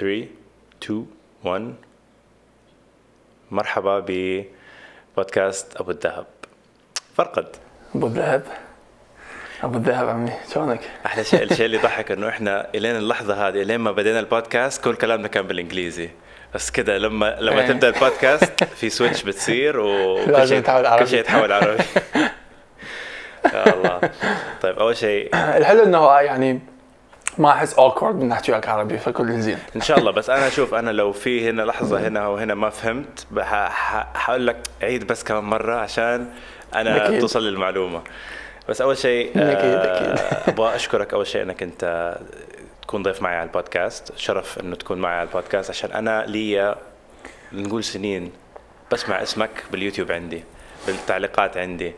3 2 1 مرحبا ببودكاست أبو الذهب فرقد. أبو الذهب أبو الذهب عمي شلونك؟ أحلى شيء الشيء اللي ضحك إنه إحنا إلين اللحظة هذه إلين ما بدينا البودكاست كل كلامنا كان بالإنجليزي. بس كده لما لما إيه. تبدأ البودكاست في switch بتصير وكل شيء يتحول عربي. كل شيء يتحول عربي. يا الله. طيب أول شيء الحلو إنه يعني ما أحس awkward من نحكي لك عربي فكل زين. إن شاء الله بس أنا أشوف أنا لو في هنا لحظة هنا وهنا ما فهمت حقول لك عيد بس كمان مرة عشان أنا أكيد. توصل للمعلومه بس أول شيء آه،. أبغى أشكرك أول شيء إنك أنت تكون ضيف معي على البودكاست. شرف إنه تكون معي على البودكاست عشان أنا لي نقول سنين بسمع اسمك باليوتيوب عندي. بالتعليقات عندي.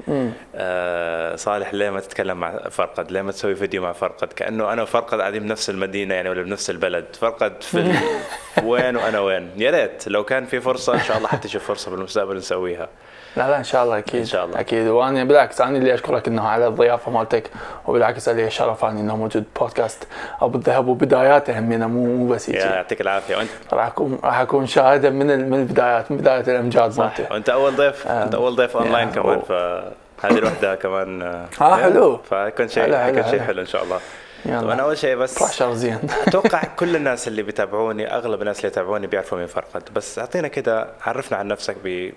آه صالح ليه ما تتكلم مع فرقد؟ ليه ما تسوي فيديو مع فرقد؟ كأنه أنا وفرقد قاعدين بنفس المدينة يعني ولا بنفس البلد. فرقد في ال... وين وأنا وين. يا ريت لو كان في فرصة إن شاء الله حتشوف فرصة بالمستقبل نسويها. لا لا إن شاء الله أكيد. إن شاء الله. أكيد. وأنا بالعكس أنا اللي أشكرك إنه على الضيافة مالتك وبالعكس لي شرف اني إنه موجود بودكاست أبو الذهب وبداياته همينة مو مو بس هيك. يعطيك العافية. وأنت؟ راح اكون راح أكون شاهده من من البدايات من بداية الامجاد صح. وأنت أول ضيف؟ أنت أول ضيف أونلاين كمان. فهذه لوحدها كمان. آه آه، حلو. فكان شيء كان شيء حلو. إن شاء الله. يلا. طبعا أول شيء بس pressure زين أتوقع كل الناس اللي بيتابعوني أغلب الناس اللي يتابعوني بيعرفوا مين فرقد. بس أعطينا كده عرفنا عن نفسك ب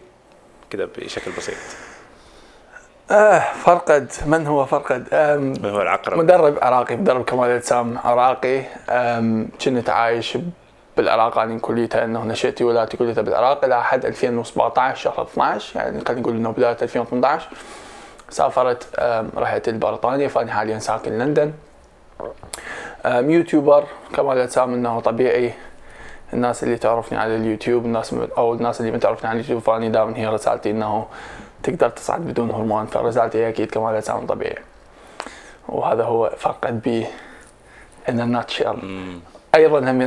كده بشكل بسيط. آه فرقد من هو فرقد؟ من هو العقرب؟ مدرب عراقي مدرب كمال اجسام عراقي. كنت عايش بالعراق أنا كليتها انه نشأتي ولادتي كليتها بالعراق إلى حد 2017 شهر 12 يعني خلينا نقول إنه بداية 2018 سافرت رحت لبريطانيا فاني حاليا ساكن لندن. يوتيوبر كمال اجسام إنه طبيعي. الناس اللي تعرفني على اليوتيوب الناس أو الناس اللي ما تعرفني على اليوتيوب فأني دائما هي رسالتي إنه تقدر تصعد بدون هرمون فرسالتي هي أكيد كمال اجسام طبيعي. وهذا هو فرقد بي in natural أيضا هم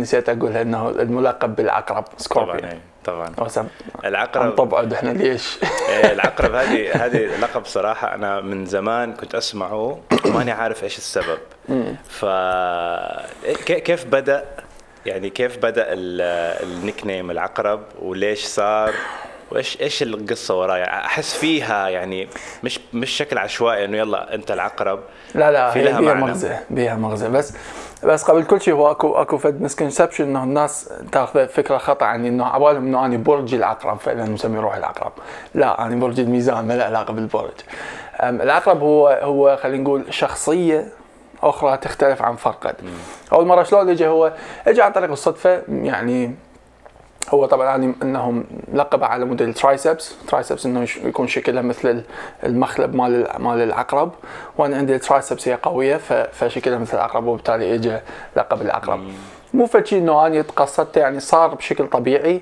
نسيت أقول إنه الملقب بالعقرب طبعا scorpion طبعا. وسم. العقرب طبعا إحنا ليش؟ العقرب هذه هذه لقب صراحة. أنا من زمان كنت أسمعه وماني عارف إيش السبب. ف كي- كيف بدأ؟ يعني كيف بدأ ال nickname العقرب وليش صار وايش إيش القصة ورايا أحس فيها يعني مش مش شكل عشوائي إنه يلا أنت العقرب. لا لا في لها بيها. مغزى بيها مغزى بس بس قبل كل شيء هو اكو أكو فد مسكنسبشن إنه الناس تاخذ فكرة خطأ عني إنه عبالهم إنه أنا برج العقرب فعلا مسمي روحي العقرب. لا أنا برج الميزان ما له علاقه بالبرج العقرب هو هو خلينا نقول شخصية أخرى تختلف عن فرقد. أول مرة شلون اجى هو؟ اجى عن طريق الصدفة يعني هو طبعا يعني إنهم لقب على موديل triceps. triceps إنه يكون شكلها مثل ال- المخلب مال ال- مال العقرب. وأنا عندي ال triceps هي قوية فشكلها مثل العقرب وبالتالي اجى لقب العقرب. مو فشي إنه أنا تقصدت يعني صار بشكل طبيعي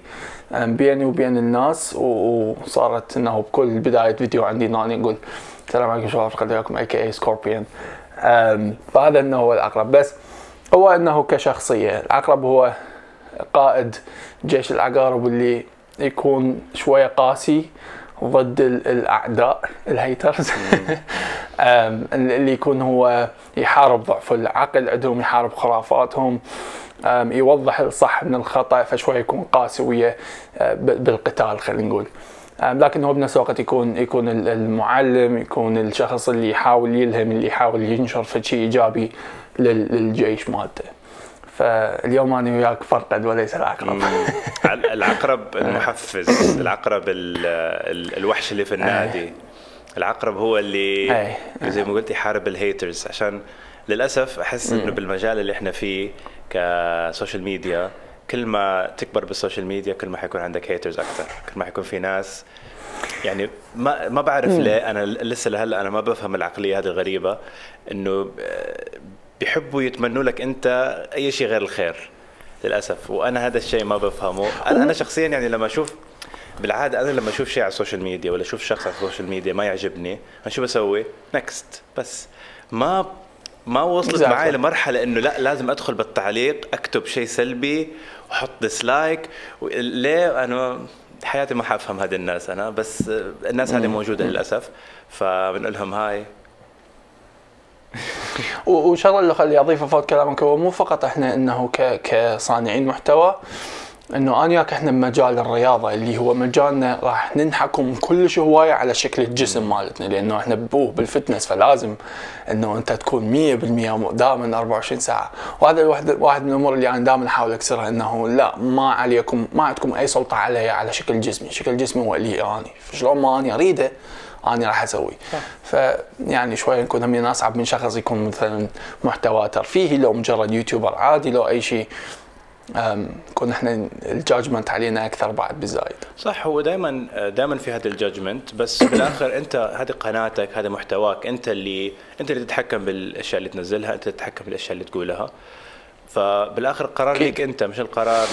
بيني وبين الناس وصارت إنه بكل بداية فيديو عندي إنه أنا أقول السلام عليكم شباب قد لكم a.k.a scorpion فهذا إنه هو العقرب بس هو إنه كشخصية العقرب هو قائد جيش العقارب اللي يكون شوية قاسي ضد ال- الأعداء الهيترز. اللي يكون هو يحارب ضعف العقل عندهم يحارب خرافاتهم. يوضح الصح من الخطأ فشوية يكون قاسي ويا ب- بالقتال خلينا نقول. لكن هو بنفس الوقت يكون يكون ال- المعلم يكون الشخص اللي يحاول يلهم اللي يحاول ينشر في شيء إيجابي لل- لل جيش مالته. فاليوم أنا وياك فرقد وليس العقرب. ال- العقرب المحفز العقرب ال ال الوحش اللي في النادي. العقرب هو اللي أي. زي ما قلت يحارب ال haters. عشان للأسف أحس إنه بالمجال اللي إحنا فيه ك social media كل ما تكبر بال social media كل ما حيكون عندك haters أكثر كل ما حيكون في ناس يعني ما ما بعرف ليه أنا لسه لهلأ أنا ما بفهم العقلية هذه الغريبة إنه آه، بيحبوا يتمنوا لك أنت أي شيء غير الخير للأسف وأنا هذا الشيء ما بفهمه. أنا أنا شخصيا يعني لما أشوف بالعادة أنا لما أشوف شيء على السوشيال ميديا ولا أشوف شخص على السوشيال ميديا ما يعجبني أنا شو بسوي؟ next بس ما ما وصلت Exactly. معي لمرحلة إنه لا لازم أدخل بالتعليق أكتب شيء سلبي واحط dislike ليه؟ أنا حياتي ما حأفهم هذه الناس أنا بس الناس هذه موجودة للأسف. فبنقول لهم هاي. وشغله اللي خلي اضيفه فوق كلامك هو مو فقط إحنا إنه كصانعين محتوى. إنه أنا وياك إحنا بمجال الرياضة اللي هو مجالنا راح ننحكم كلش هواية على شكل الجسم مالتنا لأنه إحنا بوه بالفتنس فلازم إنه أنت تكون 100% دائما 24 ساعة. وهذا واحد واحد من الأمور اللي أنا دائما أحاول أكسرها إنه لا ما عليكم ما عندكم أي سلطة علي على شكل جسمي، شكل جسمي هو اللي اني فشلون ما اني أريده أنا راح أسوي. فيعني شوي نكون هم اصعب من شخص يكون مثلا محتوى ترفيهي لو مجرد YouTuber عادي لو أي شيء نكون إحنا ال judgment علينا أكثر بعد بالزايد صح هو دائما دائما في هذا ال judgment بس بالاخر أنت هذه قناتك هذا محتواك أنت اللي أنت اللي تتحكم بالأشياء اللي تنزلها أنت تتحكم بالأشياء اللي تقولها. فبالآخر القرار. ليك أنت مش القرار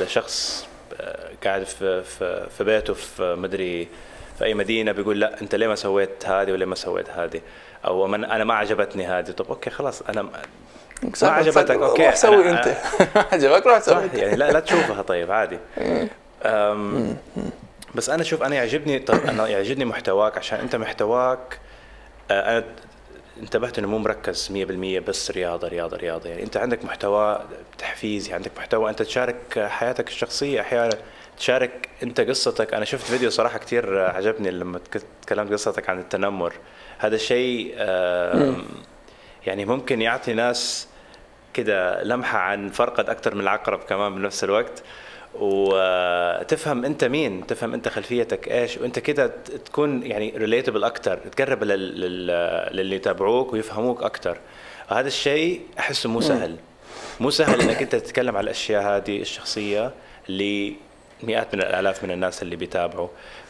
لشخص آه، قاعد في في في بيته في مدري في أي مدينة بيقول لا أنت ليه ما سويت هذه ولا ما سويت هذه؟ أو من أنا ما عجبتني هذه. طب okay خلاص أنا ما عجبتك، okay، روح سوي أنت. عجبك؟ روح سوي صح أنت. يعني لا لا تشوفها طيب عادي. أم بس أنا شوف أنا يعجبني طب أنا يعجبني محتواك عشان أنت محتواك آه، أنا انتبهت إنه مو مركز 100% بس رياضة رياضة رياضة. يعني أنت عندك محتوى تحفيزي عندك محتوى أنت تشارك حياتك الشخصية أحيانا تشارك أنت قصتك. أنا شفت فيديو صراحة كثير عجبني لما تك- تكلمت قصتك عن التنمر. هذا الشيء آم، يعني ممكن يعطي ناس كده لمحة عن فرقد أكثر من العقرب كمان بنفس الوقت. وتفهم أنت مين تفهم أنت خلفيتك إيش وأنت كده تكون يعني ريليتبل أكثر تقرب لل- لل- للي يتابعوك ويفهموك أكثر هذا الشيء أحسه مو سهل. مو سهل إنك أنت تتكلم على الأشياء هذه الشخصية لمئات من الآلاف من الناس اللي بيتابعوا.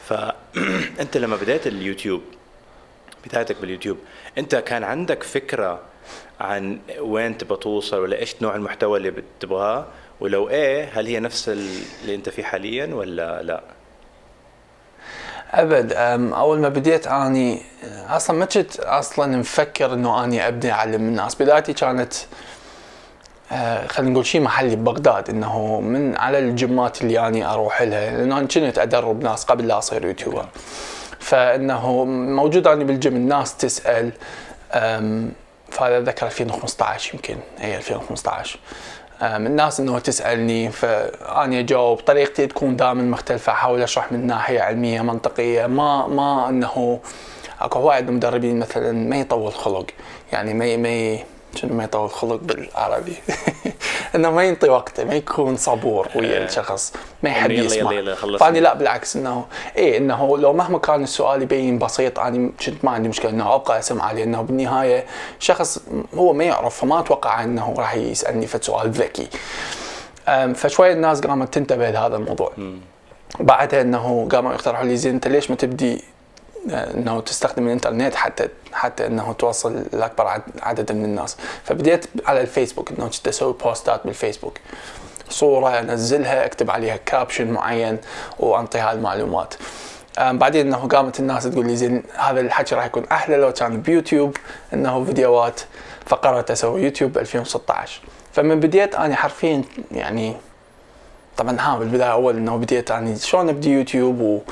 فانت لما بديت اليوتيوب بدايتك باليوتيوب أنت كان عندك فكرة عن وين تبغى توصل ولا إيش نوع المحتوى اللي بتبغاه ولو إيه هل هي نفس اللي أنت فيه حاليا ولا لا؟ أبد أول ما بديت أني أصلا ما كنت أصلا مفكر إنه أني ابدي اعلم الناس بدايتي كانت آه، خلينا نقول شيء محلي ببغداد إنه من على الجيمات اللي أني أروح لها لأنه أنا كنت أدرب ناس قبل لا أصير YouTuber. فإنه موجود أني بالجيم الناس تسأل أم، فهذا ذكر 2015 يمكن. هي 2015 أم، الناس إنه تسألني فاني اجاوب طريقتي تكون دائما مختلفة أحاول أشرح من ناحية علمية منطقية. ما ما إنه أكو وايد مدربين مثلا ما يطول خلق يعني ما ما شنو ما يطول خلق بالعربي. إنه ما ينطي وقته ما يكون صبور ويا الشخص ما يحب يسمع. فاني لا بالعكس إنه إيه إنه لو مهما كان السؤال يبين بسيط أنا كنت ما عندي مشكلة إنه ابقى أسمع لأنه بالنهاية شخص هو ما يعرف فما أتوقع إنه راح يسألني في سؤال ذكي. أم، فشوي الناس قامت تنتبه لهذا الموضوع. بعدها إنه قاموا يقترحوا لي زين أنت ليش ما تبدي آه، إنه تستخدم الإنترنت حتى حتى إنه توصل لأكبر عد- عدد من الناس. فبديت على الفيسبوك إنه كنت أسوي بوستات بالفيسبوك. صورة أنزلها أكتب عليها caption معين وانطي هاي المعلومات. بعدين إنه قامت الناس تقول لي زين هذا الحكي راح يكون أحلى لو كان بيوتيوب إنه فيديوهات. فقررت أسوي يوتيوب ب 2016 فمن بديت أنا حرفيا يعني طبعا ها بالبداية أول إنه بديت يعني شلون أبدي يوتيوب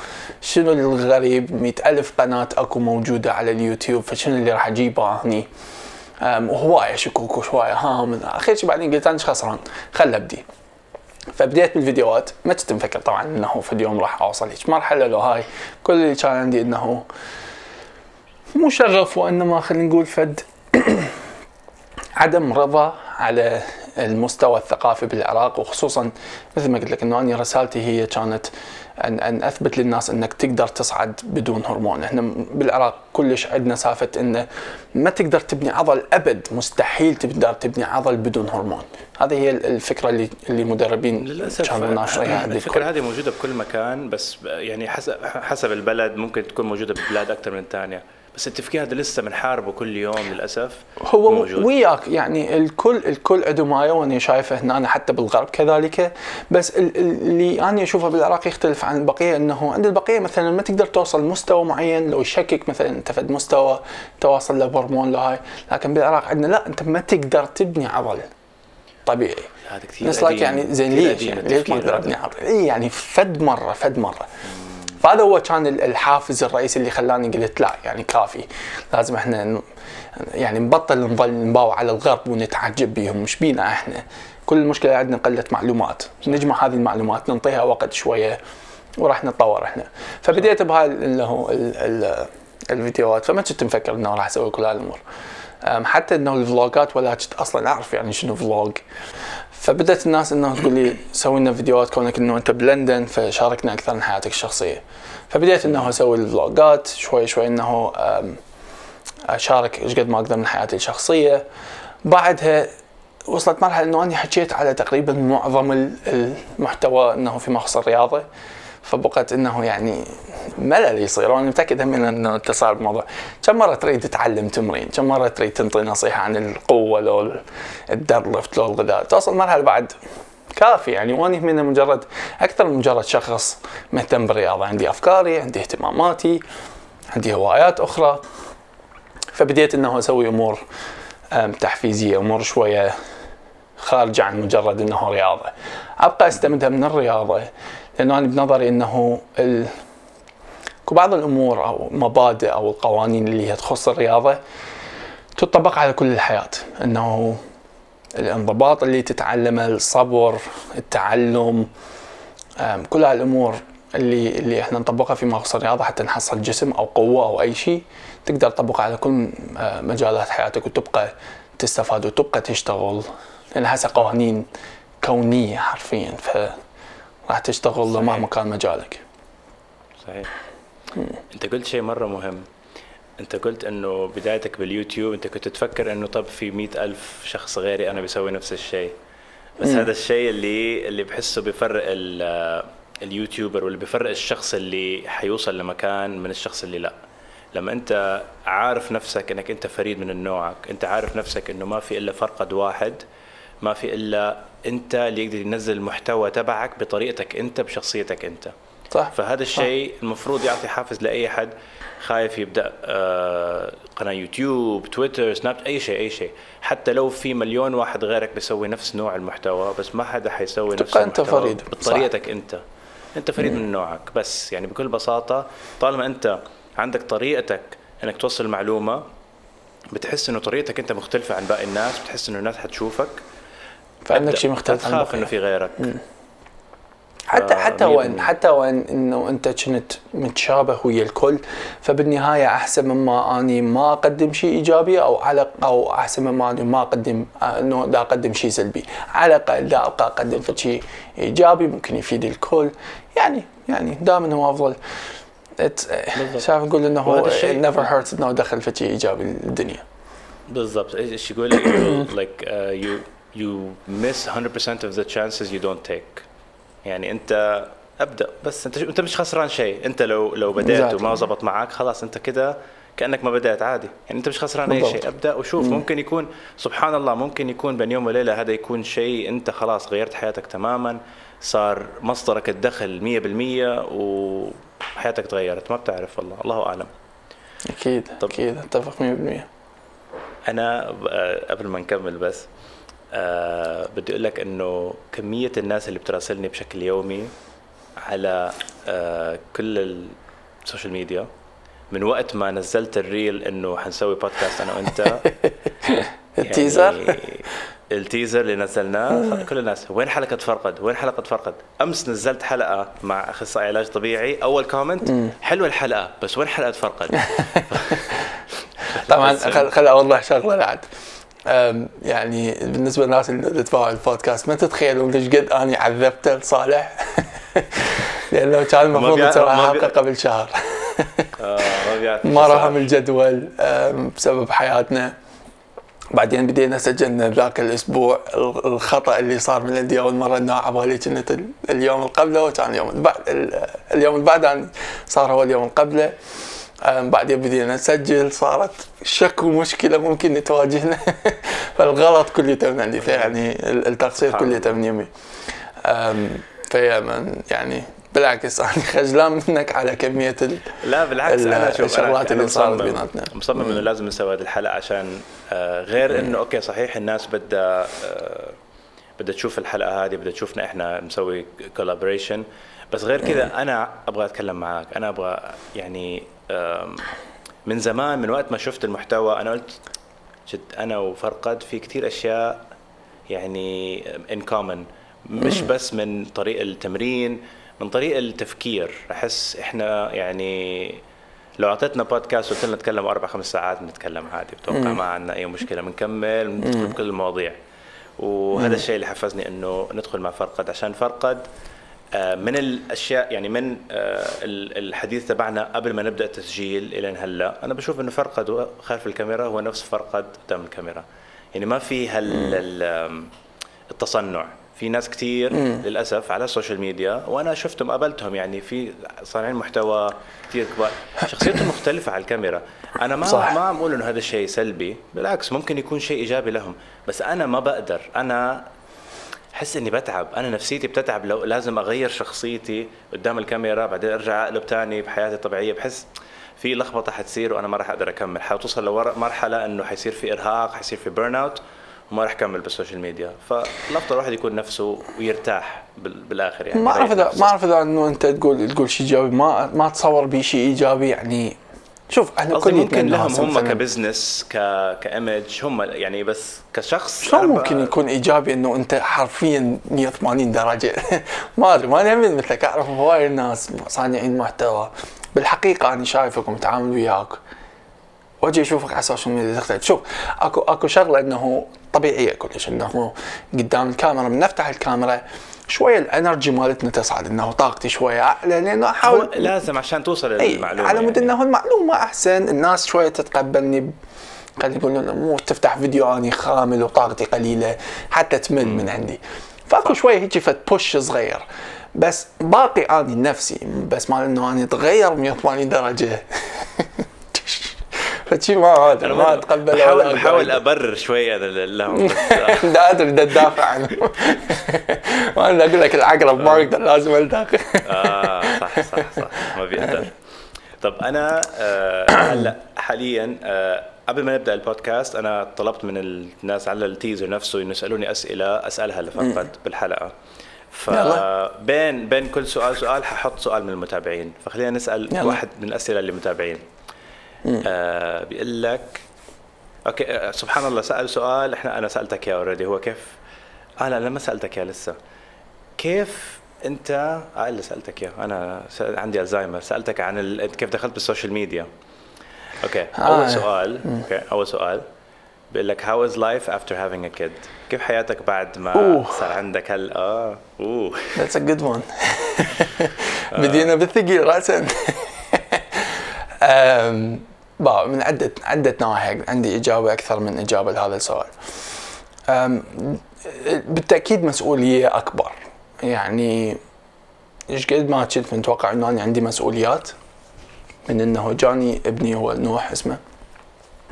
وشنو الغريب؟ مئة ألف قناة أكو موجودة على اليوتيوب فشنو اللي راح أجيبه هني؟ أم، وهواية شكوك وشويه ها اخر شيء بعدين قلت أنا خسران خل أبدي. فبديت بالفيديوهات ما كنت مفكر طبعا إنه في اليوم راح أوصل هيك مرحله لو هاي كل اللي كان عندي إنه مو شغف وإنما خلينا نقول فد. عدم رضا على المستوى الثقافي بالعراق وخصوصا مثل ما قلت لك إنه أنا رسالتي هي كانت ان أن أثبت للناس إنك تقدر تصعد بدون هرمون، إحنا بالعراق كلش عندنا سالفه انه ما تقدر تبني عضل أبد، مستحيل تقدر تبني عضل بدون هرمون، هذه هي الفكرة اللي اللي المدربين للأسف كانوا ناشرينها الفكرة. هذه موجودة بكل مكان بس يعني حسب حسب البلد ممكن تكون موجودة ببلاد أكثر من الثانية. بس التفكير هذا لسه بنحاربه كل يوم للأسف. هو موجود. وياك يعني الكل الكل عنده ماية وأنا شايفه هنا أنا حتى بالغرب كذلك. بس ال- ال- اللي أنا أشوفه بالعراق يختلف عن البقيه إنه عند البقية مثلا ما تقدر توصل مستوى معين. لو يشكك مثلا أنت فد مستوى تواصل له بهرمون له هاي. لكن بالعراق عندنا لا أنت ما تقدر تبني عضل طبيعي. هذا كثير قديم. يعني زين ليش؟ يعني ليش ما أقدر. ابني عضل؟ اي يعني فد مرة فد مرة. فهذا هو كان ال- الحافز الرئيسي اللي خلاني قلت لا يعني كافي. لازم إحنا يعني نبطل نظل نباوع على الغرب ونتعجب بهم شبينا إحنا؟ كل المشكلة عندنا قلة معلومات. نجمع هذه المعلومات ننطيها وقت شوية وراح نتطور إحنا. فبديت بهاي اللي هو ال- ال- الفيديوهات. فما كنت مفكر إنه راح أسوي كل هالامور حتى إنه الفلوجات ولا كنت أصلا أعرف يعني شنو vlog. فبدأت الناس انه تقول لي سوي لنا فيديوهات كونك إنه أنت بلندن فشاركنا أكثر من حياتك الشخصية. فبديت إنه أسوي الفلوجات شوي شوي إنه أشارك إيش قد ما أقدر من حياتي الشخصية. بعدها وصلت مرحلة إنه أني حكيت على تقريبا معظم ال- المحتوى إنه في مخص الرياضة. فبقت إنه يعني ملل يصير. وأنا متأكد هم إنه انت صار الموضوع كم مرة تريد تتعلم تمرين؟ كم مرة تريد تنطي نصيحة عن القوة لو الدرلفت لو الغذاء توصل مرحلة بعد. كافي يعني. واني من مجرد أكثر من مجرد شخص مهتم بالرياضة. عندي أفكاري عندي اهتماماتي عندي هوايات أخرى. فبديت إنه أسوي أمور تحفيزية أمور شوية خارجة عن مجرد إنه رياضة. أبقى استمدها من الرياضة. لأنه أنا بنظري إنه ال... بعض الأمور أو مبادئ أو القوانين اللي هي تخص الرياضة تطبق على كل الحياة. إنه الانضباط اللي تتعلمه الصبر التعلم كل هالأمور اللي اللي إحنا نطبقها في مخصوص الرياضة حتى نحصل جسم أو قوة أو أي شيء تقدر تطبقها على كل آه، مجالات حياتك وتبقى تستفاد وتبقى تشتغل. لأن هسه قوانين كونية حرفيا ف راح تشتغل صحيح. مهما كان مجالك. صحيح. انت قلت شيء مرة مهم. انت قلت انه بدايتك باليوتيوب انت كنت تفكر انه طب في مئة ألف شخص غيري أنا بيسوي نفس الشيء. بس مم. هذا الشيء اللي اللي بحسه بيفرق ال- اليوتيوبر واللي بيفرق الشخص اللي حيوصل لمكان من الشخص اللي لا. لما انت عارف نفسك إنك أنت فريد من نوعك أنت عارف نفسك إنه ما في إلا فرقد واحد ما في إلا أنت اللي يقدر ينزل المحتوى تبعك بطريقتك أنت بشخصيتك أنت. صح فهذا الشيء المفروض يعطي حافز لأي حد خايف يبدأ آه، قناة يوتيوب تويتر سناب أي شيء أي شيء. حتى لو في مليون واحد غيرك بيسوي نفس نوع المحتوى بس ما حدا حيسوي نفس المحتوى. فريد. بطريقتك أنت. أنت فريد من نوعك بس يعني بكل بساطة طالما أنت عندك طريقتك إنك توصل المعلومه بتحس إنه طريقتك أنت مختلفة عن باقي الناس بتحس إنه الناس حتشوفك. فعندك. شيء مختلف تخاف إنه. في غيرك حتى آه، حتى بالمية. حتى وين إنه أنت كنت متشابه ويا الكل فبالنهاية أحسن مما أني ما أقدم شيء إيجابي أو على أو أحسن مما أني ما أقدم آه، إنه دا أقدم شيء سلبي على الأقل دا أبقى أقدم شيء إيجابي ممكن يفيد الكل يعني يعني دائما هو أفضل. شايف نقول إنه هو never hurts إنه دخل في شيء إيجابي للدنيا بالضبط إيش يقول لك like uh, you miss 100% of the chances you don't take. يعني انت أبدأ. بس انت انت مش خسران شيء. انت لو لو بالضبط. وما زبط معك خلاص انت كده كأنك ما بدأت عادي. يعني انت مش خسران أي. شيء. أبدأ وشوف. ممكن يكون سبحان الله ممكن يكون بين يوم وليلة هذا يكون شيء انت خلاص غيرت حياتك تماما صار مصدرك الدخل 100% وحياتك تغيرت. ما بتعرف والله. الله أعلم. أكيد طب- أكيد. أتفق 100% أنا آه، قبل ما نكمل بس آه بدي أقول لك إنه كمية الناس اللي بتراسلني بشكل يومي على آه كل السوشيال ميديا من وقت ما نزلت ال reel إنه حنسوي بودكاست أنا وأنت ال teaser يعني ال teaser؟ اللي نزلناه كل الناس وين حلقة فرقد؟ وين حلقة فرقد؟ أمس نزلت حلقة مع أخصائي علاج طبيعي أول كومنت حلوة الحلقة بس وين حلقة فرقد؟ طبعا خل, خل اوضح شغله بعد يعني بالنسبة للناس اللي تتابعوا البودكاست ما تتخيلون ليش قد أني عذبته لصالح؟ لأنه كان المفروض ما حلقه قبل شهر ما صار. رهم الجدول بسبب حياتنا. بعدين بدينا سجلنا ذاك الأسبوع ال- الخطأ اللي صار من عندي أول مرة إنه عبالي كنت ال- اليوم اللي قبله وكان اليوم اللي بعد ال- اليوم اللي بعده صار هو اليوم اللي قبله. بعدين بدينا نسجل صارت شك ومشكله ممكن تواجهنا فالغلط كله من عندي يعني ال- التقصير كله من يمي. فيا من يعني بالعكس أنا خجلان منك على كمية ال... لا بالعكس ال- أنا شوف الشغلات اللي صارت مصمم- بيناتنا. مصمم إنه لازم نسوي هذه الحلقة عشان آه، غير إنه أوكي صحيح الناس بدها آه، بدها تشوف الحلقة هذه بدها تشوفنا إحنا مسوي collaboration بس غير كذا أنا أبغى أتكلم معك أنا أبغى يعني من زمان من وقت ما شفت المحتوى أنا قلت جد أنا وفرقد في كتير أشياء يعني in common مش بس من طريق التمرين من طريق التفكير. أحس إحنا يعني لو أعطيتنا بودكاست وقلت لنا نتكلم أربع خمس ساعات بنتكلم عادي بتوقع ما عندنا أي مشكلة بنكمل بندخل بكل المواضيع. وهذا الشيء اللي حفزني إنه ندخل مع فرقد عشان فرقد من الأشياء يعني من آه، الحديث تبعنا قبل ما نبدأ التسجيل إلى هلا. أنا بشوف إنه فرقد خلف الكاميرا هو نفس فرقد قدام الكاميرا. يعني ما في هال التصنع. في ناس كثير للأسف على السوشيال ميديا وأنا شفتهم قابلتهم. يعني في صانعين محتوى كثير كبار. شخصيتهم مختلفة على الكاميرا. أنا ما صح. ما عم أقول إنه هذا الشيء سلبي بالعكس ممكن يكون شيء إيجابي لهم. بس أنا ما بقدر. أنا احس إني بتعب. أنا نفسيتي بتتعب. لو لازم أغير شخصيتي قدام الكاميرا بعدين أرجع أقلب تاني بحياتي الطبيعية بحس في لخبطة حتصير وأنا ما راح أقدر أكمل. حتوصل لمرحله إنه حيصير في إرهاق حيصير في burnout وما راح أكمل بالسوشيال ميديا فالأفضل الواحد يكون نفسه ويرتاح بالآخر يعني. ما أعرف اذا ما أعرف إذا إنه أنت تقول تقول شيء إيجابي. ما ما تصور بشيء إيجابي يعني شوف إحنا كل ممكن لهم هم ك business ك ك image هم يعني بس كشخص شلون ممكن يكون إيجابي إنه أنت حرفيا 180 درجة؟ ما أدري ما أنا مثلك أعرف هواي ناس صانعين محتوى. بالحقيقة أنا شايفك ومتعامل وياك. وأجي أشوفك على السوشيال ميديا تختلف. شوف أكو أكو شغلة إنه طبيعية كلش إنه قدام الكاميرا من نفتح الكاميرا شوية ال energy مالتنا تصعد إنه طاقتي شوية أعلى لأنه أحاول لازم عشان توصل للمعلومة على مود يعني. إنه المعلومة أحسن الناس شوية تتقبلني خلينا نقول مو تفتح فيديو أني خامل وطاقتي قليلة حتى تمل من عندي. فأكو شوية هيك فت push صغير. بس باقي أني نفسي بس مال إنه أني اتغير 180 درجة. فشي ما ادري ما اتقبل بحاول بحاول أبرر شوية لهم. لا ادري بدي ادافع عنه وأنا أقول لك العقرب ما أقدر لازم ألتقي. آه صح صح صح. ما بيقدر. طب أنا آه، هلأ حاليا آه، قبل ما نبدأ البودكاست أنا طلبت من الناس على ال teaser نفسه إنه يسألوني أسئلة أسألها لفرقد بالحلقة. فبين بين كل سؤال سؤال ححط سؤال من المتابعين. فخلينا نسأل يلا. واحد من الأسئلة اللي متابعين. آه بيقول لك okay آه سبحان الله سأل سؤال إحنا أنا سألتك إياه already هو كيف؟ آه لا ما سألتك إياه لسه. كيف أنت آه اللي سألتك إياه أنا عندي الزهايمر سألتك عن ال... كيف دخلت بالسوشيال ميديا؟ okay آه. أول سؤال okay أول سؤال بيقول لك how is life after having a kid كيف حياتك بعد ما أوه. صار عندك هال آه أوه. that's a good one بدينا بالثقيل راسا. من عدة عدة نواحي عندي إجابة أكثر من إجابة لهذا السؤال. بالتأكيد مسؤولية أكبر. يعني إيش قد ما كنت متوقع إنه أنا عندي مسؤوليات من إنه جاني ابني هو نوح اسمه.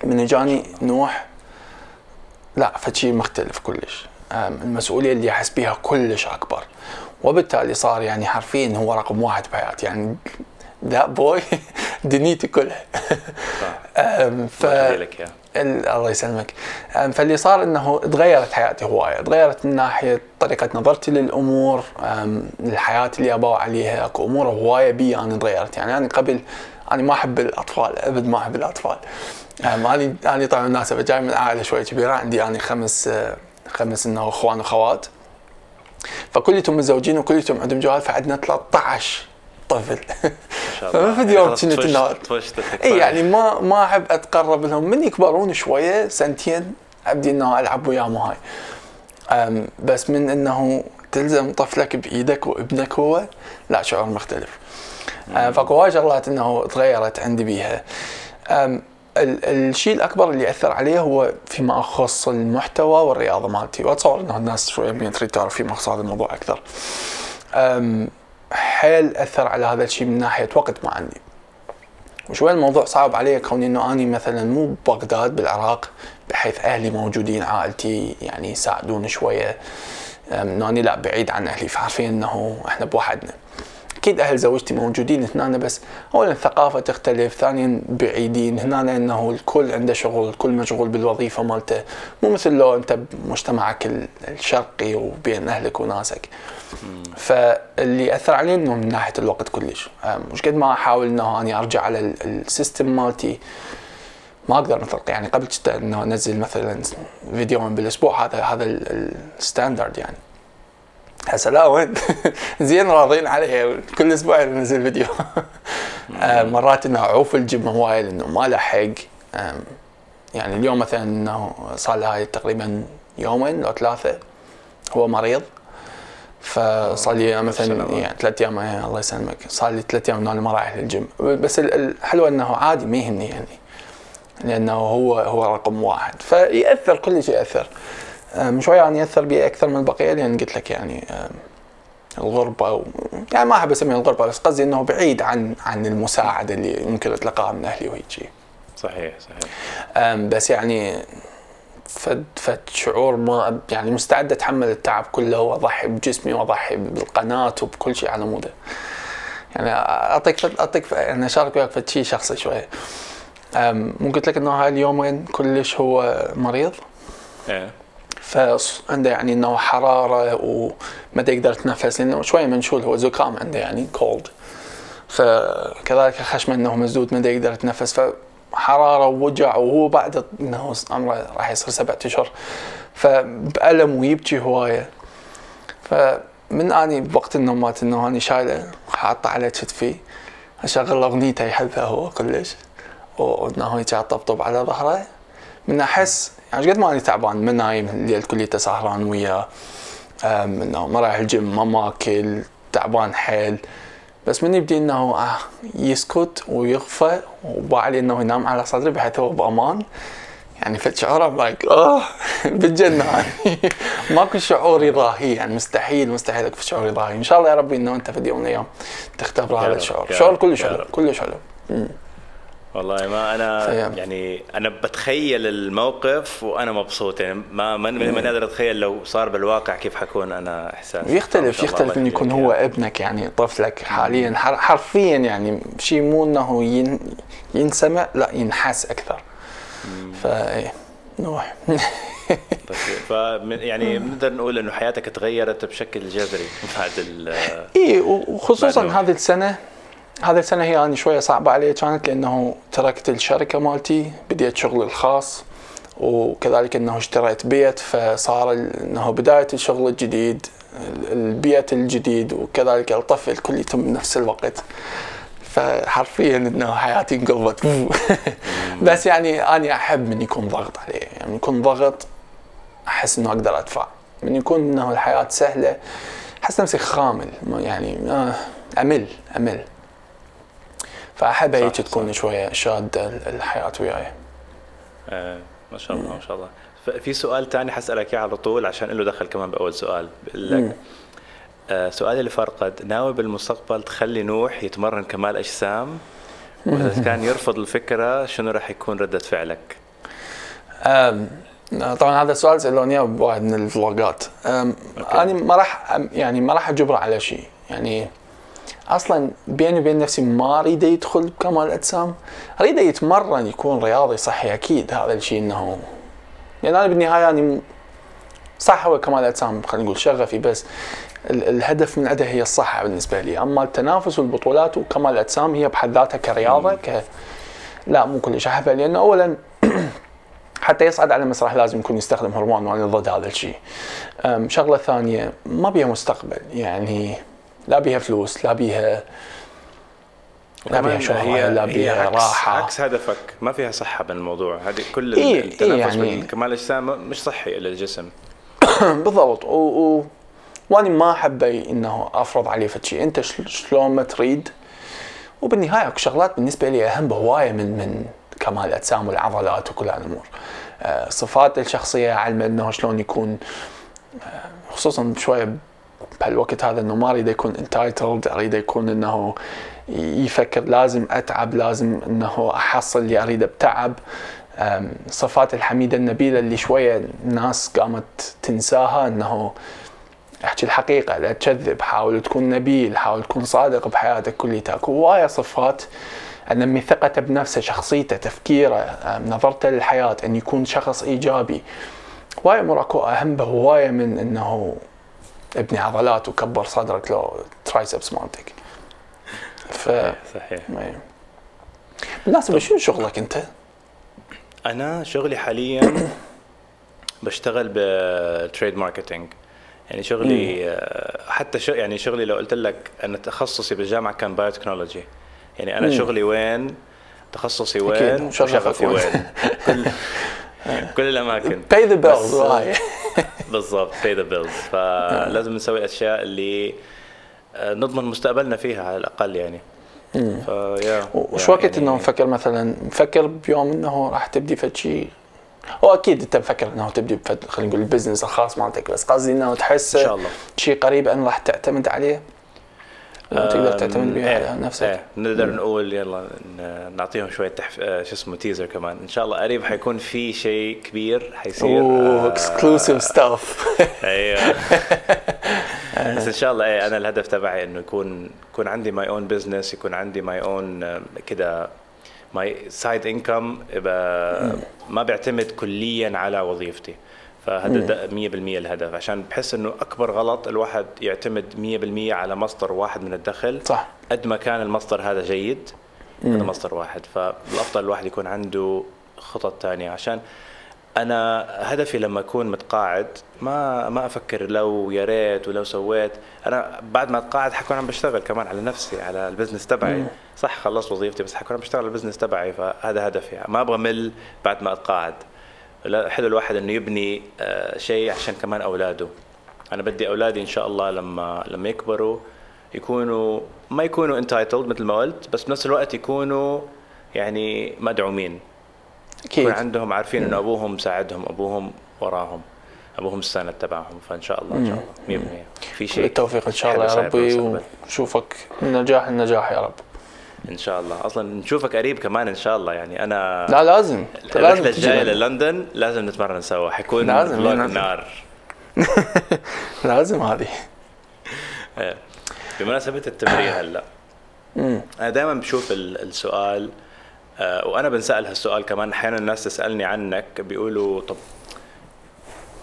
من جاني نوح لا فشي مختلف كلش. المسؤولية اللي أحس بها كلش أكبر. وبالتالي صار يعني حرفيا هو رقم واحد بحياتي. يعني ذات بوي دنيتي كلها. ف الله يسلمك. فاللي صار إنه تغيرت حياتي هواية. تغيرت من ناحية طريقة نظرتي للأمور الحياة اللي أبغى عليها. أكو أمور هواية بي أنا تغيرت. يعني أنا قبل أنا ما أحب الأطفال أبد ما أحب الأطفال. أنا أنا طبعا مناسبه جاي من عائلة شوي كبيرة. عندي أنا خمس خمس إنه أخوان وأخوات. فكلتهم متزوجين وكلتهم عندهم جوال فعندنا 13 طفل فما في يوم كنت انه اي يعني ما ما أحب أتقرب لهم. من يكبرون شوية سنتين أبدي إنه ألعب وياهم هاي بس من إنه تلزم طفلك بإيدك وإبنك هو لا شعور مختلف. فاكو هواي شغلات إنه تغيرت عندي بيها. الشيء الأكبر اللي اثر عليه هو فيما يخص المحتوى والرياضة مالتي. وأتصور إنه الناس شوية تريد تعرف فيما يخص هذا الموضوع أكثر. حيل أثر على هذا الشيء من ناحية وقت ما عندي وشوي الموضوع صعب علي كوني إنه أني مثلا مو ببغداد بالعراق بحيث أهلي موجودين عائلتي يعني يساعدون شوية. إنه أني لا بعيد عن أهلي فعارفين إنه إحنا بوحدنا. أكيد أهل زوجتي موجودين هنا بس اولا الثقافة تختلف ثانيا بعيدين. هنا إنه الكل عنده شغل الكل مشغول بالوظيفة مالته. مو مثل لو أنت بمجتمعك الشرقي وبين أهلك وناسك. فاللي أثر علي إنه من ناحية الوقت كلش. مش قد ما أحاول إنه أني أرجع على ال system مالتي ما أقدر نطلق يعني قبل أنه أنزل مثلا فيديوين بالأسبوع هذا هذا ال standard يعني. هسه لا وين؟ زين راضين عليه كل أسبوع ننزل فيديو. آه، مرات إنه أعوف الجيم هواي لأنه ما لحق يعني اليوم مثلا إنه صار له هاي تقريبا يومين أو ثلاثة هو مريض. فصار لي مثلا يعني ثلاث أيام إيه، الله يسلمك. صار لي ثلاث أيام إنه ما رايح للجيم. بس الحلو إنه عادي ما يهمني يعني. لأنه هو هو رقم واحد. فيأثر كل شيء ياثر شوي يعني يأثر بي أكثر من البقية لأن قلت لك يعني الغربة و... يعني ما أحب أسميها الغربة بس قصدي إنه بعيد عن عن المساعدة اللي ممكن أتلقاها من أهلي وهيك صحيح صحيح. بس يعني فد فد شعور ما يعني مستعد أتحمل التعب كله وأضحي بجسمي وأضحي بالقناة وبكل شيء على مودة. يعني أعطيك أعطيك يعني أشارك وياك فد شيء شخصي شوي. مو قلت لك إنه هاي اليومين كلش هو مريض؟ إيه. فعنده يعني إنه حرارة وما يقدر يتنفس لأنه شوي منشول هو زكام عنده يعني كولد فكذلك خشمة إنه مسدود ما يقدر يتنفس. حراره ووجع وهو بعد إنه عمره راح يصير سبعة أشهر. فبألم ويبكي هواية. فمن أني بوقت النوم مالت إنه أني شايله حاطه على كتفي أشغل أغنيته يحبها هو كلش وإنه هيك طبطب على ظهره. من أحس يعني قد ما أني تعبان من نايم الليل كليته سهران وياه إنه ما رايح الجيم ما ماكل تعبان حيل. بس من يبدي إنه آه يسكت ويغفى وبعدين إنه ينام على صدري بحيث هو بأمان. يعني فد شعور like آه بالجنة يعني. ماكو شعور يضاهي يعني مستحيل مستحيل أكو شعور يضاهي إن شاء الله يا ربي إنه أنت في يوم من الأيام تختبر هذا الشعور. شعور كلش حلو كلش حلو والله ما أنا يعني أنا بتخيل الموقف وأنا مبسوط. يعني ما ما ما قادر أتخيل لو صار بالواقع كيف حكون أنا احساسي يختلف يختلف من يكون هو ابنك يعني طفلك حاليا. حرفيا يعني شيء مو إنه ينسمع لا ينحس أكثر. فايه نروح. طيب يعني بنقدر نقول إنه حياتك تغيرت بشكل جذري بعد ال اي وخصوصا هذه السنة هذه السنة هي يعني شوية صعبة علي كانت لأنه تركت الشركة مالتي بديت شغلي الخاص وكذلك أنه اشتريت بيت فصار أنه بداية الشغل الجديد البيت الجديد وكذلك الطفل كل يتم بنفس الوقت. فحرفيا إنه حياتي انقلبت بس يعني أنا أحب من يكون ضغط علي. يعني يكون ضغط أحس إنه أقدر أدفع. من يكون إنه الحياة سهلة أحس نفسي خامل. يعني آه أمل أمل. فأحب هيك تكون شوية شادة الحياة وياي. آه ما شاء الله ما شاء الله. في سؤال ثاني حسألك إياه على طول عشان له دخل كمان بأول سؤال. بقول لك آه سؤالي اللي فرقد ناوي بالمستقبل تخلي نوح يتمرن كمال أجسام؟ وإذا كان يرفض الفكرة شنو راح يكون ردة فعلك؟ طبعا هذا السؤال سألوني اياه بواحد من الفلوجات أنا ما راح يعني ما راح أجبره على شيء. يعني أصلا بيني وبين نفسي ما أريد يدخل بكمال الأجسام. أريد يتمرن يكون رياضي صحي أكيد هذا الشيء إنه يعني أنا بالنهاية يعني صح هو كمال الأجسام خلينا نقول شغفي بس الهدف من عندها هي الصحة بالنسبة لي. أما التنافس والبطولات وكمال الأجسام هي بحد ذاتها كرياضة ك لا مو كلش أحبها لأنه اولا حتى يصعد على المسرح لازم يكون يستخدم هرمون وأنا ضد هذا الشيء. شغلة ثانية ما بيها مستقبل يعني لا بيها فلوس لا بيها لا بيها شهرة لا بيها عكس راحة. عكس هدفك. ما فيها صحة بالموضوع. هذه كل إيه التنفس إيه يعني كمال الأجسام مش صحي للجسم. بالضبط. و... و... واني ما أحب إنه أفرض عليه فد شيء. أنت شلون ما تريد. وبالنهاية أكو شغلات بالنسبة لي أهم بهواية من من كمال الأجسام والعضلات وكل هالأمور. آه، صفات الشخصية علم إنه شلون يكون. آه، خصوصا شوية بهالوقت هذا إنه ما أريد يكون انتايتلد أريد يكون إنه يفكر لازم أتعب لازم إنه أحصل اللي اريده بتعب. صفات الحميده النبيلة اللي شوية الناس قامت تنساها إنه أحكي الحقيقة لا تكذب حاول تكون نبيل حاول تكون صادق بحياتك كليتها اكو هوايه صفات. انمي ثقته بنفسه شخصيته تفكيره نظرته للحياة أن يكون شخص إيجابي. هوايه امور اكو أهم بهوايه من إنه ابني عضلات وكبر صدرك لو triceps مالتك ف صحيح. بالنسبة شنو شغلك أنت؟ أنا شغلي حاليا بشتغل بال trade marketing يعني شغلي آه، حتى شغ يعني شغلي لو قلت لك أنا تخصصي بالجامعة كان biotechnology يعني أنا مم. شغلي وين؟ تخصصي وين؟ وشغفي وين. كل الأماكن. بس- bills وهاي. بالضبط pay the bills. فلازم نسوي الاشياء اللي آه، نضمن مستقبلنا فيها على الأقل يعني. فيا وش وقت إنه مفكر مثلا مفكر بيوم إنه راح تبدي فد شيء هو أكيد أنت مفكر إنه تبدي خلينا نقول البزنس الخاص مالتك بس قصدي إنه تحس إن شاء الله. شيء قريب أن راح تعتمد عليه؟ وتقدر أم، تعتمد بها إيه، على نفسك. إيه نقدر نقول يلا نعطيهم شوية تحف... آه، شو اسمه teaser كمان. إن شاء الله قريب حيكون في شيء كبير حيصير أوه آه، exclusive stuff أيوه. بس إن شاء الله إيه أنا الهدف تبعي إنه يكون يكون عندي my own business يكون عندي my own كده my side income ما بيعتمد كليا على وظيفتي. فهذا ده 100% الهدف. عشان بحس إنه أكبر غلط الواحد يعتمد 100% على مصدر واحد من الدخل. صح. قد ما كان المصدر هذا جيد هذا مصدر واحد. فالأفضل الواحد يكون عنده خطط تانية. عشان أنا هدفي لما أكون متقاعد ما ما أفكر لو يا ريت ولو سويت. أنا بعد ما أتقاعد حكون عم بشتغل كمان على نفسي على ال business تبعي. صح خلصت وظيفتي بس حكون عم بشتغل على ال business تبعي. فهذا هدفي. ما أبغى مل بعد ما أتقاعد. حلو الواحد إنه يبني آه، شيء عشان كمان أولاده. أنا بدي أولادي إن شاء الله لما لما يكبروا يكونوا ما يكونوا انتايتلد مثل ما قلت بس بنفس الوقت يكونوا يعني مدعومين. أكيد. يكون عندهم عارفين إنه أبوهم مساعدهم أبوهم وراهم أبوهم السند تبعهم. فإن شاء الله إن شاء الله. 100% في شيء التوفيق إن شاء الله يا ربي من نجاح لنجاح يا رب. إن شاء الله. أصلا نشوفك قريب كمان إن شاء الله. يعني أنا لا لازم. الرحلة الجاية. للندن لازم نتمرن سوا. حيكون لازم،. نار. لازم هذه. إيه. بمناسبة التمرين هلأ. أنا دائما بشوف ال- السؤال آه، وأنا بنسأل هالسؤال كمان. أحيانا الناس تسألني عنك بيقولوا طب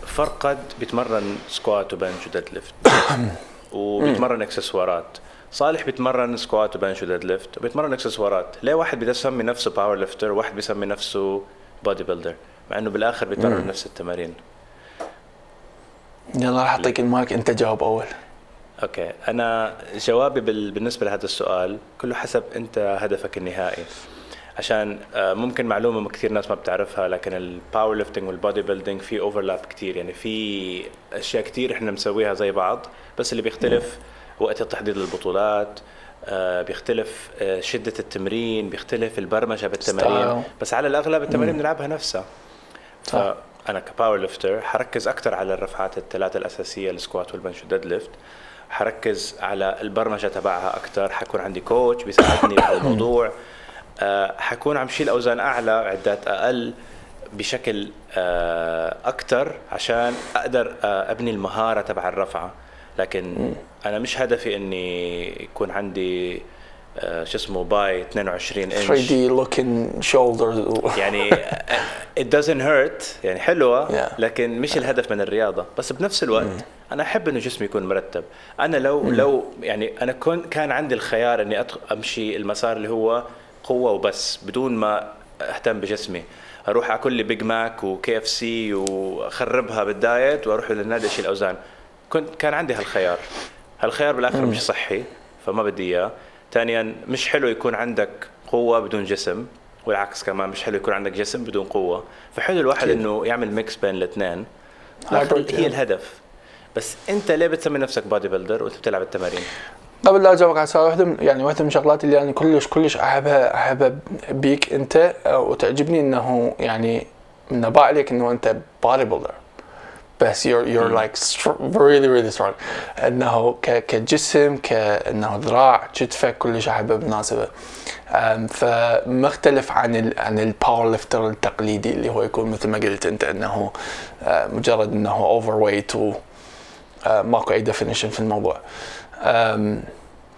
فرقد بيتمرن squat و bench و deadlift. وبيتمرن إكسسوارات. صالح بيتمرن squat و bench و deadlift وبيتمرن إكسسوارات. ليه واحد بيسمي نفسه powerlifter وواحد بيسمي نفسه bodybuilder مع إنه بالآخر بيتمرن نفس التمارين. يلا راح أعطيك المايك أنت جاوب أول. okay. أنا جوابي بال... بالنسبة لهذا السؤال كله حسب أنت هدفك النهائي. عشان آه، ممكن معلومة كثير ناس ما بتعرفها لكن ال powerlifting وال bodybuilding في overlap كثير. يعني في أشياء كثير إحنا مسويها زي بعض بس اللي بيختلف وقت تحديد البطولات آه، بيختلف آه، شدة التمرين بيختلف البرمجة بالتمارين. بس على الأغلب التمارين بنلعبها نفسها. صح. فانا ك powerlifter حركز أكثر على الرفعات الثلاثة الأساسية ال squat وال bench وال deadlift حركز على البرمجة تبعها أكثر حكون عندي coach بيساعدني بهذا الموضوع. آه، حكون عم شيل أوزان أعلى عدات أقل بشكل أكثر عشان أقدر آه، أبني المهارة تبع الرفعة. لكن أنا مش هدفي إني يكون عندي آه، شو اسمه bi 22 انش 3 دي looking shoulders. يعني it doesn't hurt. يعني حلوة Yeah. لكن مش الهدف من الرياضة. بس بنفس الوقت أنا أحب إنه جسمي يكون مرتب. أنا لو لو يعني أنا كن كان عندي الخيار إني أمشي المسار اللي هو قوة وبس بدون ما أهتم بجسمي. أروح أكل لي بيج ماك و KFC واخربها بال diet وأروح للنادي أشيل أوزان. كنت كان عندي هالخيار. هالخيار بالآخر مش صحي فما بدي إياه. ثانيا مش حلو يكون عندك قوة بدون جسم والعكس كمان مش حلو يكون عندك جسم بدون قوة. فحلو الواحد. إنه يعمل mix بين الاثنين. هي yeah. الهدف. بس أنت ليه بتسمي نفسك bodybuilder وأنت بتلعب التمارين؟ قبل لا أجاوبك على السؤال واحدة من يعني واحدة من الشغلات اللي أنا كلش كلش احبها احبها بيك أنت وتعجبني إنه يعني من اباع عليك إنه أنت bodybuilder بس you're you're like str- really really strong. إنه ك كجسم كانه ذراع كتفك كلش احبه بالمناسبه أم، فمختلف عن ال عن ال powerlifter التقليدي اللي هو يكون مثل ما قلت أنت إنه مجرد إنه overweight و ماكو أي definition في الموضوع.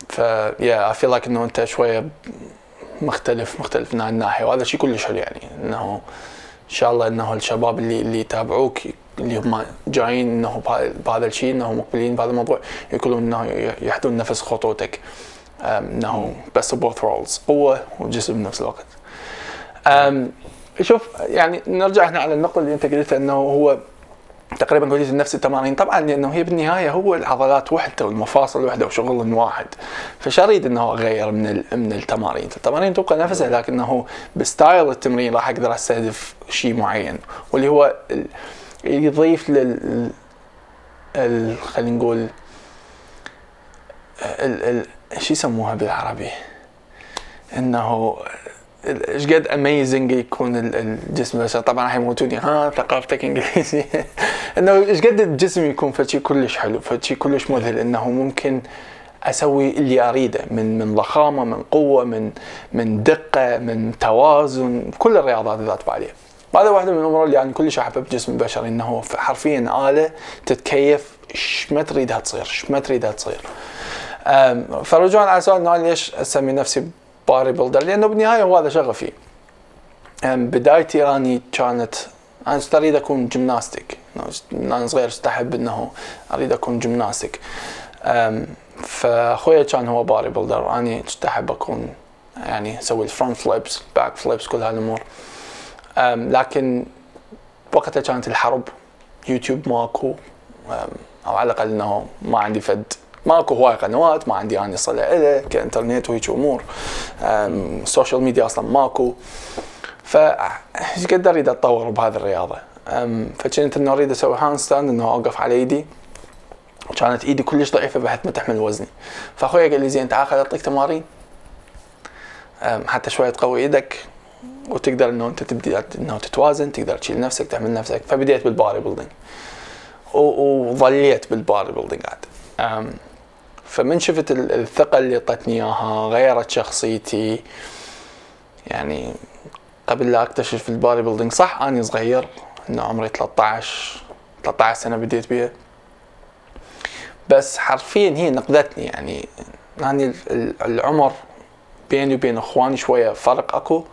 ف yeah I feel like إنه أنت شوية مختلف مختلف من هاي الناحيه وهذا شيء كلش حلو يعني. إنه إن شاء الله إنه الشباب اللي اللي يتابعوك اللي هم جايين إنه بهذا الشيء إنه مقبلين بهذا الموضوع يقولون إنه يحدون نفس خطوتك. إنه بس بوث رولز قوة وجسم بنفس الوقت. شوف يعني نرجع هنا على النقطة اللي أنت قلتها إنه هو تقريبا قلت نفس التمارين طبعا لأنه هي بالنهاية هو العضلات وحدة والمفاصل وحدة وشغل واحد. فش اريد إنه اغير من من التمارين التمارين تبقى نفسها لكنه ب style التمرين راح أقدر أستهدف شيء معين واللي هو يضيف لل خلينا نقول ال شو يسموها بالعربي؟ إنه إيش قد amazing يكون الجسم بس. طبعا راح يموتوني. ها ثقافتك انجليزي إنه إيش قد الجسم يكون فشي كلش حلو فشي كلش مذهل. إنه ممكن أسوي اللي أريده. من من ضخامة من قوة من من دقة من توازن كل الرياضات ذات فعالية. هذا واحدة من الأمور اللي يعني كلش احبها بجسم البشري إنه حرفيا آلة تتكيف إيش ما تريدها تصير إيش ما تريدها تصير. فرجوعا على سؤال انه ليش أسمي نفسي باري بيلدر لأنه بالنهاية هو هذا شغفي. بدايتي أني كانت أنا أريد أكون جيمناستيك من أنا صغير استحب إنه أريد أكون جيمناستيك فأخويا كان هو bodybuilder اني استحب أكون يعني أسوي ال front flips back flips كل هالأمور. لكن وقتها كانت الحرب يوتيوب ماكو أو على الأقل إنه ما عندي فد. ماكو هواي قنوات ما عندي اني صله له كإنترنت وهيك أمور. السوشيال ميديا أصلا ماكو. ف إيش قد اريد أتطور بهذه الرياضة؟ فكنت إنه أريد أسوي handstand إنه أوقف على إيدي. وكانت إيدي كلش ضعيفة بحيث ما تحمل وزني. فأخوي قال لي زين تعال خل أعطيك تمارين. حتى شوية تقوي إيدك. وتقدر إنه أنت تبدي إنه تتوازن تقدر تشيل نفسك تحمل نفسك. فبديت بال bodybuilding وظليت بال bodybuilding عاد فمن شفت الثقة اللي أعطتني إياها غيرت شخصيتي يعني قبل لا أكتشف ال bodybuilding صح أني صغير إنه عمري 13 13 سنة بديت بيها. بس حرفيا هي نقذتني يعني يعني العمر بيني وبين إخواني شوية فرق أكو.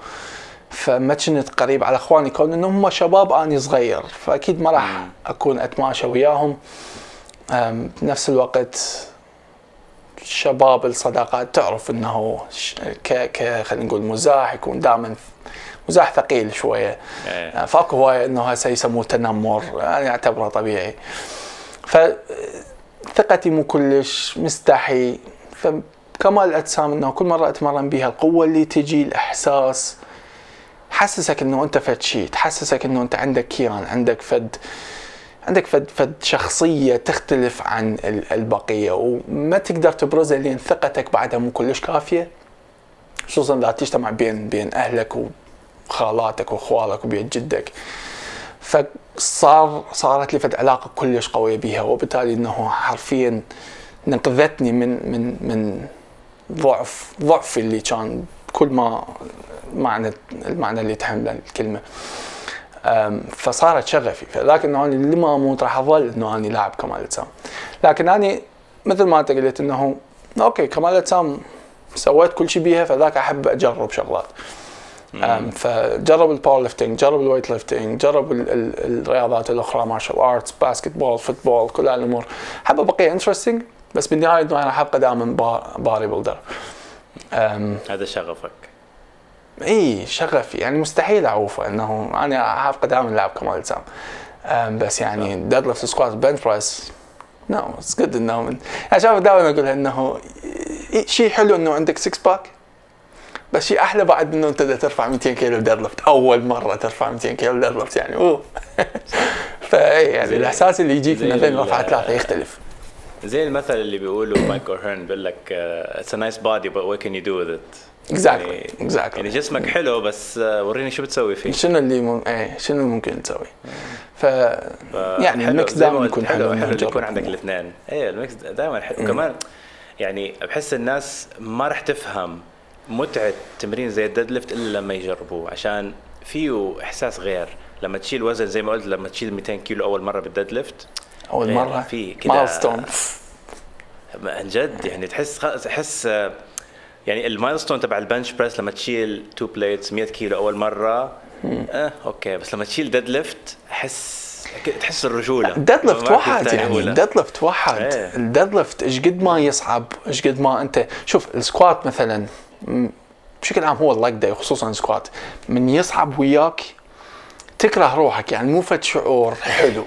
فما كنت قريب على اخواني كون إنهم هم شباب أني صغير. فأكيد ما راح أكون أتماشى وياهم. بنفس الوقت شباب الصداقات تعرف إنه ك ك خلينا نقول مزاح يكون دائما مزاح ثقيل شوية. إيه. فأكو هواية إنه هسه يسموه تنمر أنا أعتبره طبيعي. فثقتي مو كلش مستحي. فكمال الأجسام إنه كل مرة أتمرن بها القوة اللي تجي الإحساس حسسك إنه أنت فد شيء تحسسك إنه أنت عندك كيان عندك فد عندك فد فد شخصية تختلف عن البقية وما تقدر تبرزها لأن ثقتك بعدها مو كلش كافية. خصوصا إذا تجتمع بين بين أهلك وخالاتك وإخوالك وبيت جدك. فصار صارت لي فد علاقة كلش قوية بها وبالتالي إنه حرفيا نقذتني من من من ضعف ضعفي اللي كان كل ما معنى المعنى اللي تحمله الكلمة. فصارت شغفي. فذاك انه أنا لما أموت راح أظل إنه اني لاعب كمال أجسام. لكن اني مثل ما أنت قلت إنه okay كمال أجسام سويت كل شيء بيها فذاك أحب أجرب شغلات. فجرب ال powerlifting جرب ال weightlifting جرب ال ال الرياضات الأخرى martial arts basketball football كل هالامور حابب أبقي interesting بس بالنهاية إنه أنا حابقى دائما bodybuilder هذا شغفك. إي شغفي. يعني مستحيل أعوفه إنه أنا ابقى دائما لاعب كمال اجسام بس يعني deadlift squat bench press no it's good انه شايف دائما اقولها إنه شيء حلو إنه عندك 6 pack بس شيء أحلى بعد إنه أنت ترفع 200 كيلو deadlift أول مرة ترفع 200 كيلو deadlift يعني أوه. فاي يعني الإحساس اللي يجيك من بين رفعة ثلاثة يختلف. زي المثل اللي بيقوله مايك أوهيرن بيقول لك it's a nice body but what can you do with it exactly exactly يعني جسمك حلو بس آه، وريني شو بتسوي فيه. شنو اللي مم... إيه شنو ممكن تسوي ف, يعني ال mix دائما يكون حلو حلو, يكون عندك الاثنين. إيه ال mix دائما حلو. كمان يعني بحس الناس ما راح تفهم متعة تمرين زي ال deadlift إلا لما يجربوه عشان فيه إحساس غير. لما تشيل وزن زي ما قلت لما تشيل 200 كيلو أول مرة بال deadlift أول إيه، مرة؟ في milestone عن جد يعني تحس تحس يعني ال milestone تبع ال bench press لما تشيل two plates 100 كيلو أول مرة آه okay. بس لما تشيل deadlift أحس تحس الرجولة. ال deadlift وحد يعني الديد ليفت إيه. ال deadlift إيش قد ما يصعب إيش قد ما أنت شوف ال squat مثلا بشكل عام هو ال leg day خصوصا ال squat من يصعب وياك تكره روحك يعني مو فد شعور حلو.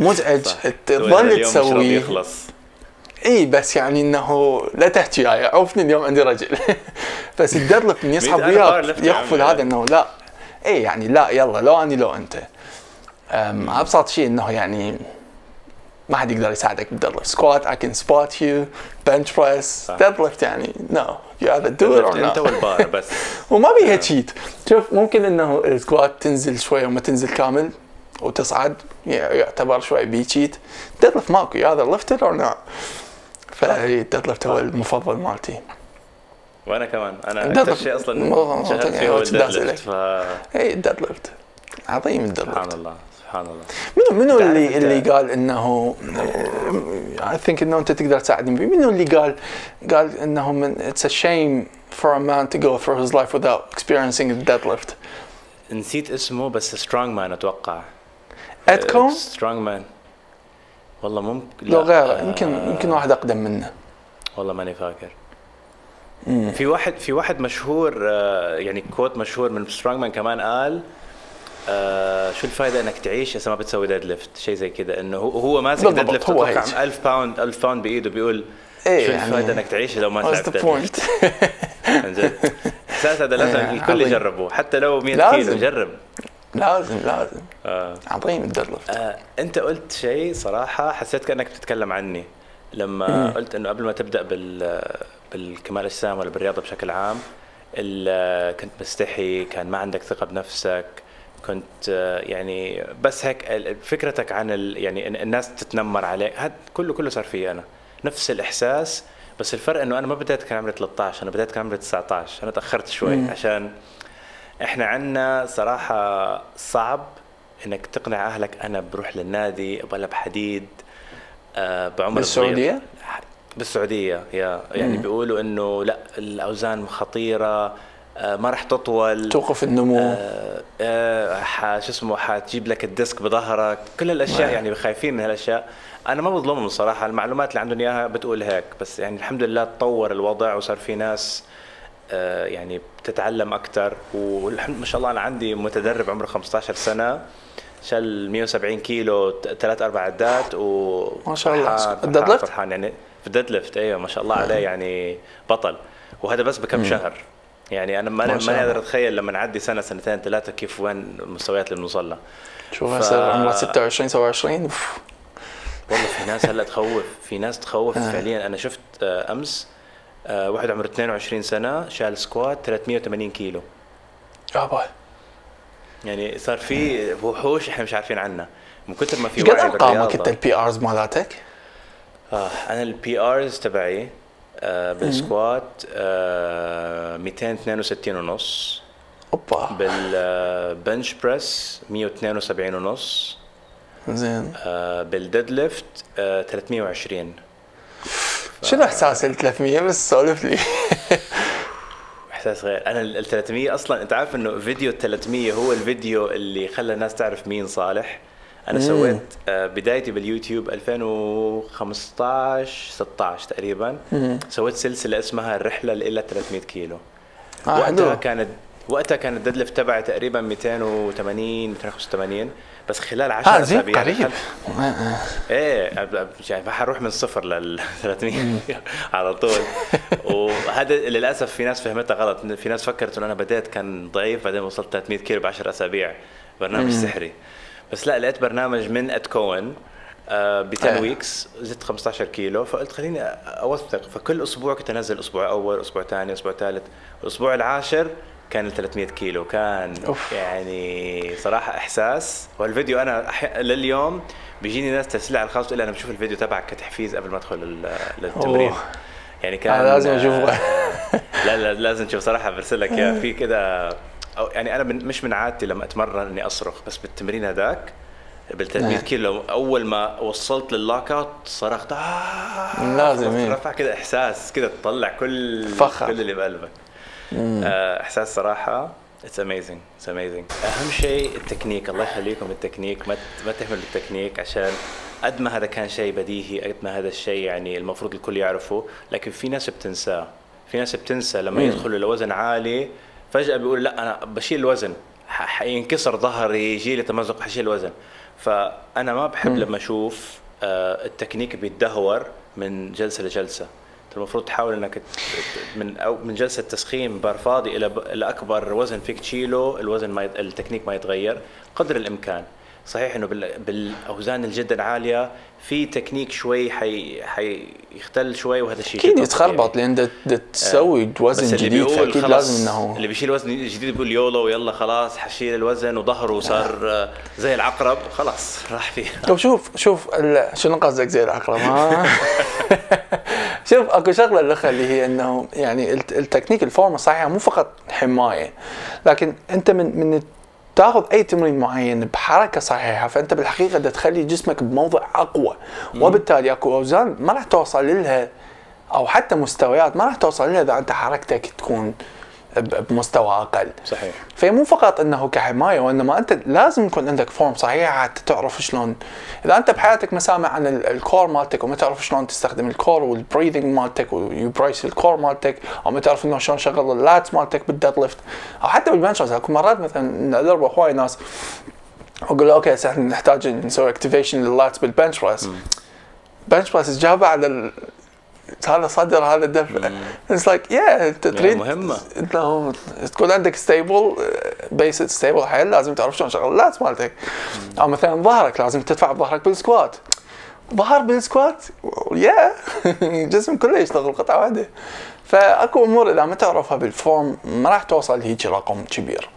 مزعج. تظل تسويه إي بس يعني إنه لا تحكي هاي عوفني اليوم عندي رجل. بس ال deadlift من يسحب وياك يغفل. هذا إنه لا. إي يعني لا يلا لو أني لو أنت. أبسط شيء إنه يعني ما حد يقدر يساعدك بال deadlift squat I can spot you bench press صح. deadlift يعني no you either do it or أنت والبار بس. وما بيها cheat شوف ممكن إنه ال squat تنزل شوي وما تنزل كامل وتصعد يعتبر شوي بي cheat deadlift ماكو. you either lift it or not فال deadlift هو المفضل مالتي. وأنا كمان. أنا ال dead أكثر lift. شيء أصلا مرة- شغلت مرة فيه هو ال dead. lift ف اي ال deadlift عظيم سبحان ال deadlift الله سبحان الله. منو منو اللي اللي قال إنه I think إنه أنت تقدر تساعدني. فيه منو اللي قال قال إنه من it's a shame for a man to go through his life without experiencing the deadlift نسيت اسمه بس سترونج مان أتوقع. اتكون strongman والله ممكن لو غيره آه، يمكن يمكن واحد أقدم منه. والله ماني فاكر. في واحد في واحد مشهور آه، يعني quote مشهور من strongman كمان قال آه شو الفائده إنك تعيش إذا ما بتسوي deadlift شيء زي كذا إنه هو ماسك deadlift هو أتوقع هيك. 1000 pound 1000 pound بإيده بيقول إيه شو يعني- الفائده إنك تعيش لو ما تلعب deadlift عن جد احساس هذا لازم الكل. يجربه حتى لو 100 لازم. كيلو جرب. لازم لازم. آه. عظيم الديدلفت آه، أنت قلت شيء صراحة حسيت كأنك بتتكلم عني. لما قلت إنه قبل ما تبدأ بال بالكمال الاجسام ولا بالرياضة بشكل عام ال- كنت مستحي كان ما عندك ثقة بنفسك كنت آه، يعني بس هيك ال- فكرتك عن ال يعني الناس تتنمر عليك هذا كله كله صار في أنا. نفس الإحساس بس الفرق إنه أنا ما بديت كان عمري 13 أنا بديت كان عمري 19 أنا تأخرت شوي عشان إحنا عنا صراحة صعب إنك تقنع أهلك أنا بروح للنادي ولا بحديد آه بعمر بالسعودية؟ صغير. بالسعودية يا. يعني بيقولوا إنه لا الأوزان خطيرة آه ما راح تطول. توقف النمو. آه آه شو اسمه حتجيب لك الديسك بظهرك. كل الأشياء يعني خايفين من هالأشياء. أنا ما بظلمهم صراحة المعلومات اللي عندهم إياها بتقول هيك. بس يعني الحمد لله تطور الوضع وصار في ناس يعني بتتعلم أكثر والحمد ما شاء الله أنا عندي متدرب عمره 15 سنة شال 170 كيلو ثلاث أربع عدات و ما شاء الله. ال deadlift؟ فرحان. يعني في ال deadlift أيوه ما شاء الله عليه يعني بطل. وهذا بس بكم شهر. يعني أنا ما ما. أقدر أتخيل لما نعدي سنة سنتين ثلاثة كيف وين المستويات اللي بنوصل لها. شوف ف- هسه عمره 26 27 أوف. والله في ناس هلا تخوف في ناس تخوف فعليا. أنا شفت آه، أمس آه، واحد عمره 22 سنة شال squat 380 كيلو. يابا يعني صار في وحوش إحنا مش عارفين عنها من كثر ما في إيش قد وعي أرقامك أنت البي ارز مالتك؟ آه أنا ال PRs تبعي آه بال squat آه 262 ونص. أوبا. بال bench press 172 ونص. زين. آه بال deadlift آه 320 شنو إحساس ال 300 بس سولف لي؟ إحساس غير. أنا ال 300 أصلا أنت عارف إنه فيديو ال 300 هو الفيديو اللي خلى الناس تعرف مين صالح. أنا سويت آه، بدايتي باليوتيوب 2015 16 تقريبا. سويت سلسلة اسمها الرحلة إلى 300 كيلو. آه، وقتها حلو. كانت وقتها كان ال deadlift تبعي تقريبا 280 285 بس خلال 10 آه زين أسابيع قريب. دخلت- إيه يعني حروح من صفر لل 300 على طول. وهذا للأسف في ناس فهمتها غلط. في ناس فكرت إنه أنا بديت كان ضعيف بعدين وصلت 300 كيلو ب 10 أسابيع. برنامج سحري. بس لا لقيت برنامج من ات كوين ب 10 إيه. ويكس زدت 15 كيلو. فقلت خليني أوثق. فكل أسبوع كنت أنزل أسبوع أول أسبوع ثاني أسبوع ثالث الأسبوع العاشر كان ال 300 كيلو كان أوف. يعني صراحة إحساس والفيديو أنا. لليوم بيجيني ناس ترسل على الخاص تقول لي أنا بشوف الفيديو تبعك كتحفيز قبل ما أدخل للتمرين أوه. يعني كان أنا لازم أشوفه. لا لا لازم تشوف صراحة برسل لك إياه في كذا أو يعني أنا من مش من عادتي لما أتمرن إني أصرخ بس بالتمرين هذاك بال 300 نعم. كيلو أول ما وصلت لل lockout صرخت آه لازم، إيه. رفع كذا إحساس كذا تطلع كل فخر. كل اللي بقلبك إحساس صراحة it's amazing it's amazing أهم شيء التكنيك الله يخليكم التكنيك ما ما تهملوا التكنيك عشان قد ما هذا كان شيء بديهي قد ما هذا الشيء يعني المفروض الكل يعرفه لكن في ناس بتنساه. في ناس بتنسى لما يدخلوا لوزن عالي فجأة بيقول لا أنا بشيل الوزن. حينكسر ظهري يجي لي تمزق حشيل وزن فأنا ما بحب لما أشوف آه، التكنيك بيتدهور من جلسة لجلسة. المفروض تحاول إنك من أو من جلسة تسخين بار فاضي إلى أكبر وزن فيك تشيله الوزن ما يت- التكنيك ما يتغير قدر الإمكان. صحيح إنه بال- بالأوزان الجدا عالية في تكنيك شوي حي حيختل شوي وهذا الشيء أكيد يتخربط. لأن بدك تسوي بس وزن جديد فأكيد لازم إنه اللي بيشيل وزن جديد بيقول يولو ويلا خلاص حشيل الوزن وظهره صار آه، زي العقرب خلاص راح فيه. طب شوف شوف ال- شنو قصدك زي العقرب ها؟ شوف أكو شغلة الاخرى اللي هي إنه يعني الت- التكنيك الفورمة الصحيحه مو فقط حماية لكن أنت من من تاخذ أي تمرين معين بحركة صحيحة فأنت بالحقيقة بدك تخلي جسمك بموضع أقوى وبالتالي أكو أوزان ما راح توصل لها أو حتى مستويات ما راح توصل لها إذا أنت حركتك تكون بمستوى أقل. صحيح. فهي مو فقط إنه كحماية وإنما أنت لازم يكون عندك form صحيحة حتى تعرف شلون. إذا أنت بحياتك ما سامع عن ال- ال core مالتك وما تعرف شلون تستخدم الكور والبريذنج مالتك ويبريس الكور مالتك أو ما تعرف إنه شلون شغل ال lats مالتك بال deadlift أو حتى بال bench press أكو مرات مثلا ادرب هواي ناس وأقول له okay هسه إحنا نحتاج نسوي activation لل lats بال bench press bench press جابه على. هذا صدر هذا دفع. it's like يا انت تريد مهمة. انه تكون عندك stable base stable حيل لازم تعرف شلون شغل ال lats مالتك. أو مثلا ظهرك لازم تدفع بظهرك بال squat. ظهر بال squat؟ يا جسم كله يشتغل قطعة واحدة. فأكو أمور إذا ما تعرفها بال form ما راح توصل هيك رقم كبير.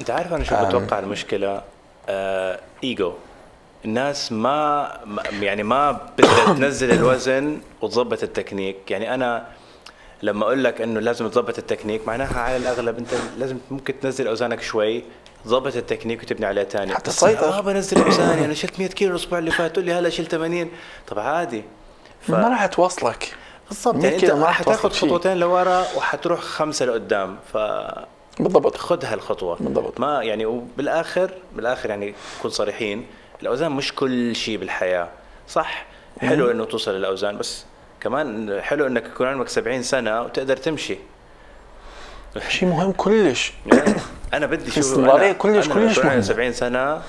أنت عارف أنا شو بتوقع المشكلة؟ آه ايجو الناس ما يعني ما بدها تنزل الوزن وتظبط التكنيك. يعني أنا لما أقول لك إنه لازم تظبط التكنيك معناها على الأغلب أنت لازم ممكن تنزل أوزانك شوي تظبط التكنيك وتبني عليه ثاني حتى تسيطر. ما بنزل أوزاني أنا شلت 100 كيلو الأسبوع اللي فات تقول لي هلا شلت 80 طب عادي. ف... ما راح توصلك. بالضبط 100 يعني أنت كيلو ما راح حتاخذ. خطوتين لورا وحتروح خمسة لقدام ف بالضبط. خذ هالخطوة. بالضبط. ما يعني وبالآخر بالآخر يعني نكون صريحين. الأوزان مش كل شيء بالحياة. صح؟ حلو إنه توصل للأوزان بس كمان حلو إنك يكون عمرك 70 سنة وتقدر تمشي. شيء مهم كلش. أنا بدي شو أنا- كلش- أنا كلش مهمة. 70 سنة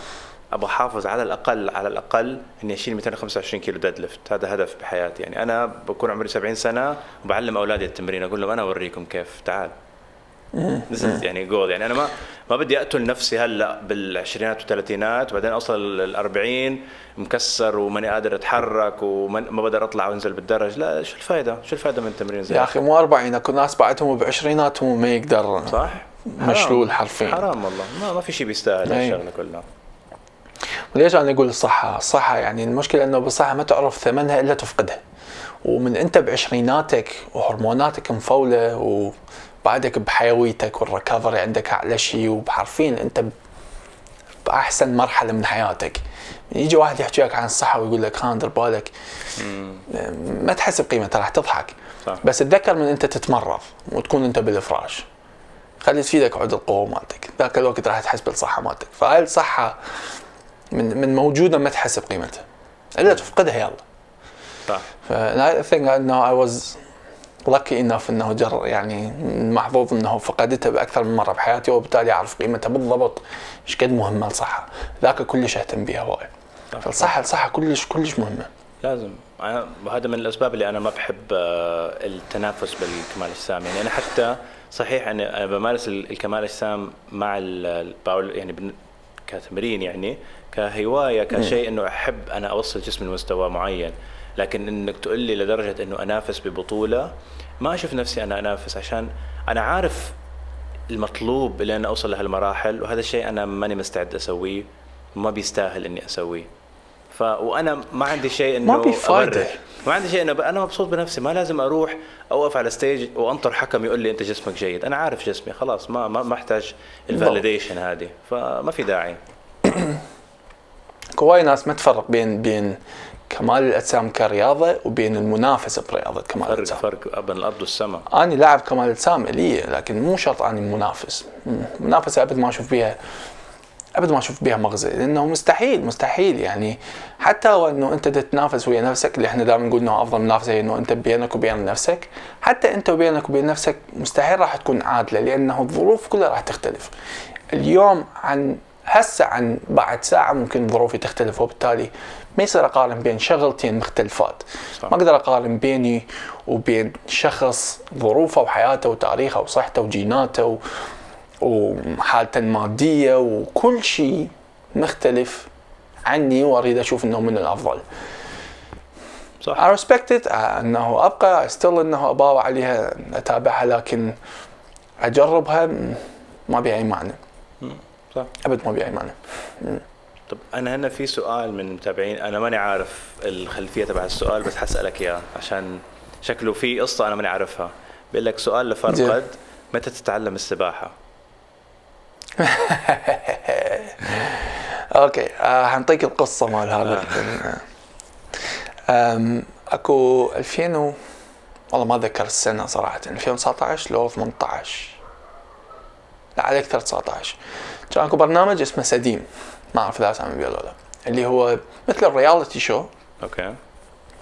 أبغى أحافظ على الأقل على الأقل إني أشيل 225 كيلو deadlift. هذا هدف بحياتي. يعني أنا بكون عمري 70 سنة وبعلم أولادي التمرين. أقول لهم أنا أوريكم كيف. تعال. This is يعني جول يعني أنا ما ما بدي أقتل نفسي هلأ بالعشرينات والثلاثينات وبعدين اوصل 40 مكسر وماني قادر أتحرك وما بقدر أطلع وأنزل بالدرج. لا شو الفائده شو الفائده من التمرين زي يا أخي مو 40 أكو ناس بعدهم بعشريناتهم ما يقدر صح؟ مشلول حرفيا. حرام والله. ما, ما في شيء بيستاهل أي. هالشغلة كلها. وليش أنا أقول الصحة؟ الصحة يعني المشكلة إنه بالصحة ما تعرف ثمنها إلا تفقدها. ومن أنت بعشريناتك وهرموناتك مفولة وبعدك بحيويتك وال recovery عندك أعلى شيء وبحرفين أنت بأحسن مرحلة من حياتك. يجي واحد يحكي لك عن الصحة ويقول لك خان دير بالك ما تحس بقيمتها راح تضحك. صح. بس تذكر من أنت تتمرض وتكون أنت بالفراش. خلي تفيدك عود القوة مالتك، ذاك الوقت راح تحس بالصحة مالتك، فهاي الصحة من من موجودة ما تحس بقيمتها إلا تفقدها يلا صح ف I think انه I was lucky enough إنه جر يعني محظوظ إنه فقدتها بأكثر من مرة بحياتي وبالتالي اعرف قيمتها بالضبط. إيش قد مهمة الصحه ذاك كلش أهتم بها هواي فالصحة الصحة كلش كلش مهمة. لازم. وهذا من الأسباب اللي أنا ما بحب آه، التنافس بالكمال الاجسام يعني أنا حتى صحيح أنا بمارس ال- الكمال الاجسام مع ال- ال power يعني كتمرين يعني كهواية كشيء إنه أحب أنا أوصل جسمي لمستوى معين. لكن إنك تقول لي لدرجة إنه أنافس ببطولة ما أشوف نفسي أنا أنافس عشان أنا عارف المطلوب اللي أنا أوصل لهالمراحل وهذا الشيء أنا ماني مستعد أسويه وما بيستاهل إني أسويه ف وأنا ما عندي شيء إنه ما. أبرر. ما عندي شيء إنه ب- أنا مبسوط بنفسي ما لازم أروح أوقف على ستيج وأنطر حكم يقول لي أنت جسمك جيد أنا عارف جسمي خلاص ما ما ما أحتاج ال validation هذه فما في داعي هواي ناس ما تفرق بين بين كمال الأجسام كرياضة وبين المنافسة برياضة كمال فرق الأجسام. فرق بين الأرض والسماء. أنا لاعب كمال اجسام الي لكن مو شرط أني منافس. منافسة أبد ما أشوف بيها أبد ما أشوف بيها مغزى. لأنه مستحيل مستحيل يعني. حتى وانه أنت تتنافس ويا نفسك اللي إحنا دائما نقول إنه أفضل منافسة هي إنه أنت بينك وبين نفسك. حتى أنت وبينك وبين نفسك مستحيل راح تكون عادلة لأنه الظروف كلها راح تختلف. اليوم عن هسه عن بعد ساعة ممكن ظروفي تختلف وبالتالي ما يصير أقارن بين شغلتين مختلفات صح. ما أقدر أقارن بيني وبين شخص ظروفه وحياته وتاريخه وصحته وجيناته و... وحالته المادية وكل شيء مختلف عني وأريد أشوف إنه من الأفضل. صح. I respect it. آه، إنه أبقى. Still إنه اباوع عليها أتابعها لكن أجربها ما بيها أي معنى صح. أبد ما بيها أي معنى طب أنا هنا في سؤال من المتابعين أنا ماني عارف الخلفية تبع السؤال بس حسألك إياه عشان شكله في قصة أنا ماني عارفها. بيقول لك سؤال لفرقد. متى تتعلم السباحة؟ okay آه حنطيك القصة مال هذا. آم، أكو 2000 و... والله ما أتذكر السنة صراحة 2019 لو 18 لا على أكثر 19 كان أكو برنامج اسمه سديم. ما أعرف إذا سامع بيه ولا لا. اللي هو مثل ال reality show okay.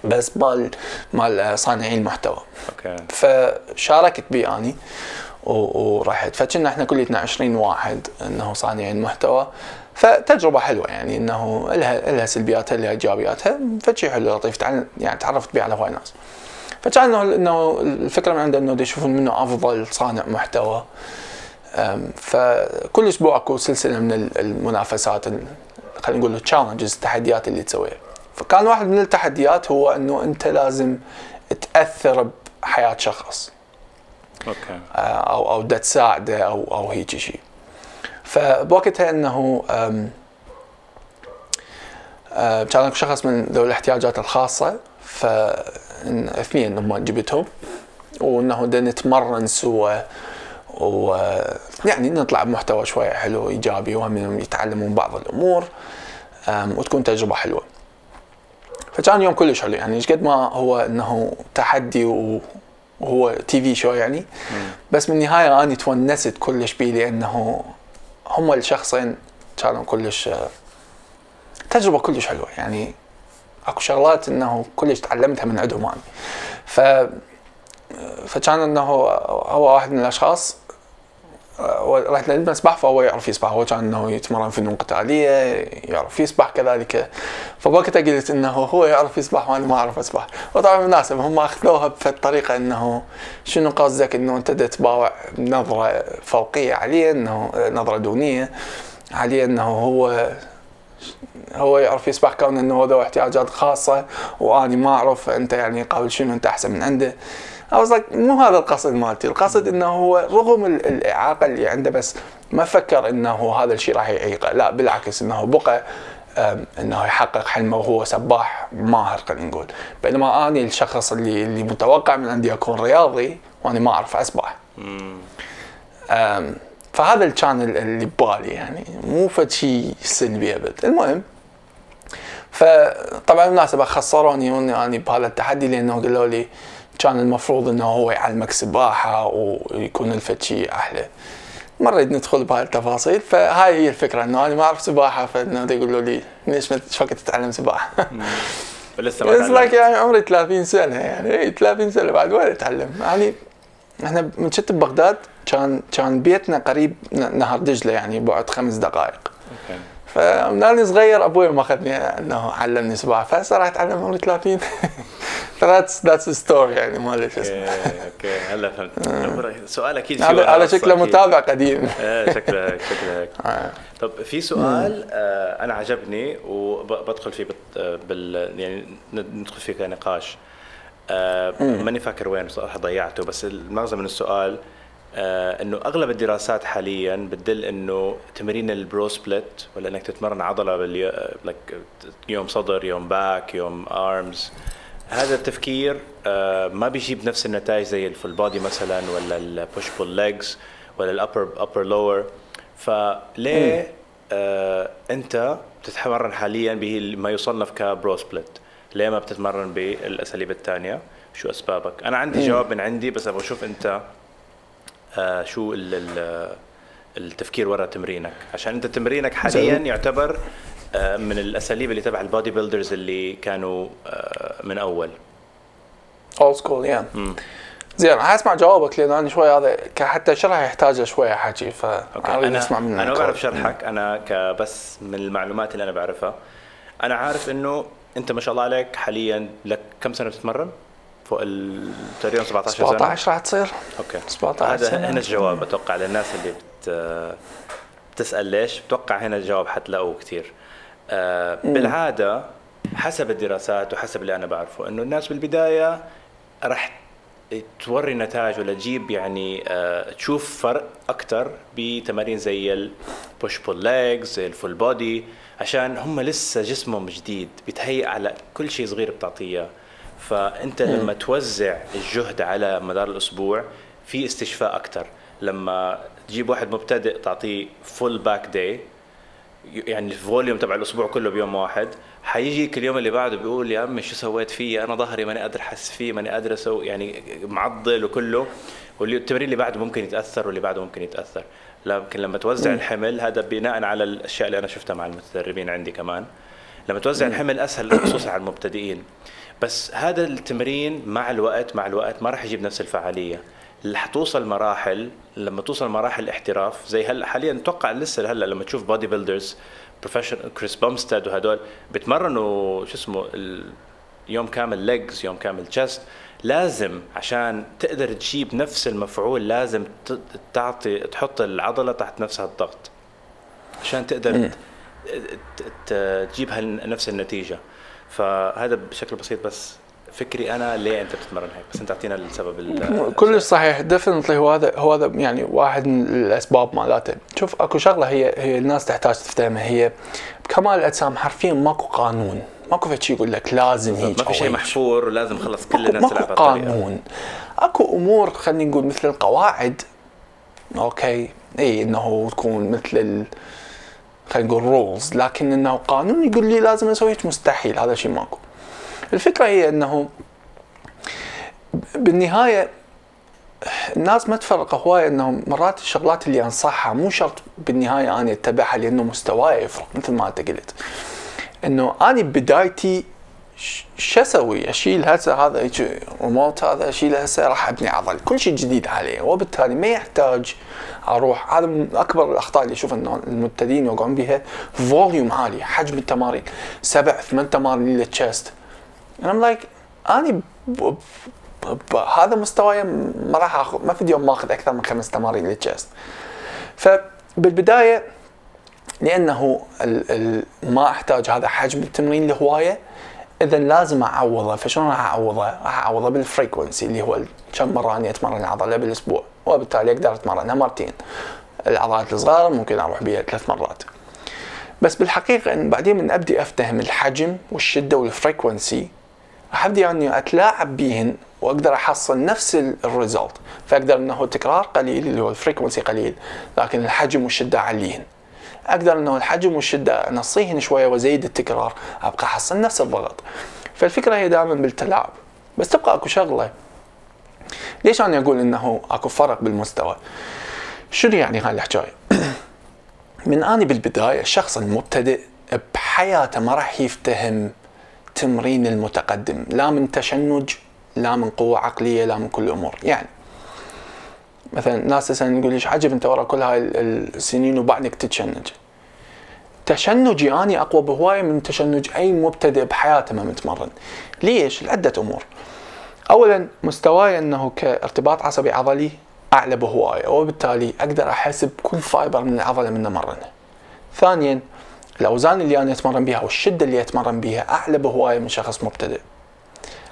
بس مال مال صانعين محتوى. okay. فشاركت بي أني ورحت. فكنا إحنا كليتنا 20 واحد إنه صانعين محتوى. فتجربة حلوة يعني إنه لها لها سلبياتها لها إيجابياتها. فشي حلو لطيف. يعني تعرفت بيه على هواي ناس فكان انه الفكرة من عنده إنه يشوفون منه أفضل صانع محتوى. فكل أسبوع أكو سلسلة من ال- المنافسات ال- خلينا نقول challenges التحديات اللي تسويها. فكان واحد من التحديات هو إنه أنت لازم تأثر بحياة شخص. okay. آه، أو أو دا تساعده أو أو هيك شيء. فبوقتها إنه آه، كان أكو شخص من ذوي الاحتياجات الخاصة ف إن- إثنين هم جبتهم وإنه نتمرن سوا و يعني نطلع بمحتوى شوية حلو إيجابي وهم إنهم يتعلمون بعض الأمور أم، وتكون تجربة حلوة. فكان يوم كلش حلو. يعني إيش قد ما هو إنه تحدي وهو تي في شو يعني. بس بالنهايه اني تونست كلش بيه لأنه هم الشخصين كانوا كلش آه، تجربة كلش حلوة. يعني أكو شغلات إنه كلش تعلمتها من عندهم اني ف فكان إنه هو واحد من الأشخاص رحت لعلم سباحه فهو يعرف يسبح. هو كان إنه يتمرن فنون قتاليه يعرف يسبح كذلك. فوقتها قلت إنه هو يعرف يسبح وأنا ما أعرف أسبح. وطبعا مناسب هم أخذوها بطريقه إنه شنو قصدك إنه أنت تباوع نظره فوقية عليه إنه نظرة دونية عليه إنه هو هو يعرف يسبح كون إنه هو ذو احتياجات خاصة واني ما أعرف أنت يعني قبل شنو أنت أحسن من عنده. I was like مو هذا القصد مالتي القصد إنه هو رغم ال- الإعاقة اللي عنده بس ما فكر إنه هذا الشيء راح يعيقه لا بالعكس إنه بقى إنه يحقق حلمه وهو سباح ماهر خلينا نقول. بينما أني الشخص اللي اللي متوقع من عندي أكون رياضي وأنا ما أعرف أسبح. فهذا اللي كان ال- اللي ببالي يعني مو فد شيء سلبي أبد. المهم فطبعا بالمناسبة خسروني يعني بهذا التحدي لأنه قالوا لي كان المفروض إنه هو يعلمك سباحة ويكون الفد شيء أحلى. ما نريد ندخل بهاي التفاصيل فهاي هي الفكرة إنه أنا ما أعرف سباحة فإنه يقولوا لي ليش ما وقت تتعلم سباحة؟ ولسه ما تعلمت. يعني عمري 30 سنة يعني اي 30 سنة بعد وين أتعلم؟ يعني إحنا من شت ببغداد كان كان بيتنا قريب نهر دجلة يعني بعد خمس دقائق. فمن اني صغير أبوي ماخذني إنه علمني سباحه فهسه راح أتعلم عمري 30 ف that's that's story يعني ما له شو اسمه okay هلا فهمت. سؤال أكيد هذا قصة شكله. متابع قديم. إيه شكله هيك شكله هيك آه. طب في سؤال آه أنا عجبني وبدخل فيه آه، بال يعني ندخل فيه كنقاش. آه ماني فاكر وين بصراحة ضيعته بس المغزى من السؤال آه إنه أغلب الدراسات حاليا بتدل إنه تمرين ال pro split ولا إنك تتمرن عضلة بال يو... like يوم صدر يوم back يوم arms هذا التفكير آه ما بيجيب نفس النتائج زي ال full body مثلا ولا ال push pull legs ولا ال upper upper lower فليه آه أنت بتتمرن حاليا بما يصنف ك pro split ليه ما بتتمرن بالأساليب الثانية شو أسبابك؟ أنا عندي جواب من عندي بس أبغى أشوف أنت آه شو ال ال التفكير وراء تمرينك. عشان أنت تمرينك حاليا يعتبر آه من الأساليب اللي تبع ال bodybuilders اللي كانوا آه من أول. old school يا. زين راح أسمع جوابك لأن أنا شوي هذا حتى شرح يحتاج شوية حكي ف أنا أسمع منك. أنا بعرف شرحك. أنا كبس من المعلومات اللي أنا بعرفها. أنا عارف إنه أنت ما شاء الله عليك حاليا لك كم سنة بتتمرن؟ فوق تقريبا 17 سنة. 17 راح تصير. okay. 17 هذا هنا الجواب أتوقع للناس اللي بت بتسأل ليش. بتوقع هنا الجواب حتلاقوه كثير آه بالعادة حسب الدراسات وحسب اللي أنا بعرفه إنه الناس بالبداية راح توري نتائج ولا تجيب يعني آه تشوف فرق أكثر بتمارين زي ال push pull legs زي ال full body عشان هم لسه جسمهم جديد بيتهيأ على كل شيء صغير بتعطيه. فأنت لما توزع الجهد على مدار الأسبوع في استشفاء أكثر لما تجيب واحد مبتدئ تعطيه full back day يعني ال volume تبع الأسبوع كله بيوم واحد حيجيك اليوم اللي بعده بيقول يا عمي شو سويت فيه؟ أنا ظهري ماني قادر أحس فيه ماني قادر أسوي يعني معضل وكله. والتمرين اللي بعده ممكن يتأثر واللي بعده ممكن يتأثر. لكن لما توزع. الحمل هذا بناء على الأشياء اللي أنا شفتها مع المتدربين عندي كمان. لما توزع. الحمل أسهل خصوصا على المبتدئين. بس هذا التمرين مع الوقت مع الوقت ما راح يجيب نفس الفعالية. رح توصل مراحل لما توصل مراحل احتراف زي هلأ حاليا أتوقع لسه هلا لما تشوف bodybuilders professional كريس بومستاد وهدول بتمرنوا شو اسمه يوم كامل legs يوم كامل chest لازم عشان تقدر تجيب نفس المفعول لازم تعطي تحط العضلة تحت نفس الضغط عشان تقدر تجيب نفس النتيجة. فهذا بشكل بسيط بس فكري أنا ليه أنت بتتمرن هيك؟ بس أنت أعطينا السبب كل صحيح. definitely هو هذا هو هذا يعني واحد من الأسباب مالته شوف أكو شغلة هي هي الناس تحتاج تفتهمها هي بكمال الأجسام حرفيا ماكو قانون. ماكو شيء يقول لك لازم هيك ما في شيء محفور ولازم خلص كل الناس تلعب ماكو قانون. أكو أمور خلينا نقول مثل القواعد. okay. إي إنه تكون مثل ال... خلينا نقول rules لكن إنه قانون يقول لي لازم أسوي مستحيل هذا شيء ماكو. الفكرة هي إنه بالنهاية الناس ما تفرق هواي إنه مرات الشغلات اللي أنصحها مو شرط بالنهاية أنا أتبعها لأنه مستواي يفرق مثل ما أنت قلت. إنه أنا بدايتي شو أسوي؟ أشيل هسه هذا ريموت هذا أشيل هسه راح أبني عضل، كل شيء جديد عليه. وبالتالي ما يحتاج أروح. هذا من أكبر الأخطاء اللي أشوف إنه المبتدئين يوقعون بها volume عالي، حجم التمارين. سبع ثمان تمارين لل chest أنا I'm like أني هذا مستواي ما راح آخذ ما في يوم ما آخذ أكثر من خمس تمارين لل chest فبالبداية لأنه ما أحتاج هذا حجم التمرين لهواية اذا لازم أعوضه. فشلون راح أعوضه؟ راح أعوضه بال frequency اللي هو كم مرة أني أتمرن العضلة بالأسبوع. وبالتالي أقدر أتمرنها مرتين. العضلات الصغار ممكن أروح بها ثلاث مرات. بس بالحقيقة إن بعدين من أبدي أفتهم الحجم والشدة وال frequency راح أبدي أني أتلاعب بهن وأقدر أحصل نفس ال result فأقدر إنه تكرار قليل اللي هو ال frequency قليل لكن الحجم والشدة عاليين أقدر إنه الحجم والشدة انصيهن شوية وأزيد التكرار أبقى أحصل نفس الضغط. فالفكرة هي دائما بالتلاعب. بس تبقى أكو شغلة. ليش أنا أقول إنه أكو فرق بالمستوى؟ شنو يعني هاي الحكاية؟ من أني بالبداية الشخص المبتدئ بحياته ما راح يفتهم تمرين المتقدم. لا من تشنج لا من قوة عقلية لا من كل الأمور. يعني مثلا ناس مثلا يقول ليش عجب أنت ورا كل هاي السنين وبعدك تتشنج. تشنجي أني أقوى بهواية من تشنج أي مبتدئ بحياته ما متمرن. ليش؟ لعدة أمور. اولا مستواي أنه كارتباط عصبي عضلي أعلى بهواية وبالتالي أقدر أحس بكل fiber من العضلة من أمرنه ثانيا الأوزان اللي أنا أتمرن بها والشدة اللي أتمرن بها أعلى بهواية من شخص مبتدئ.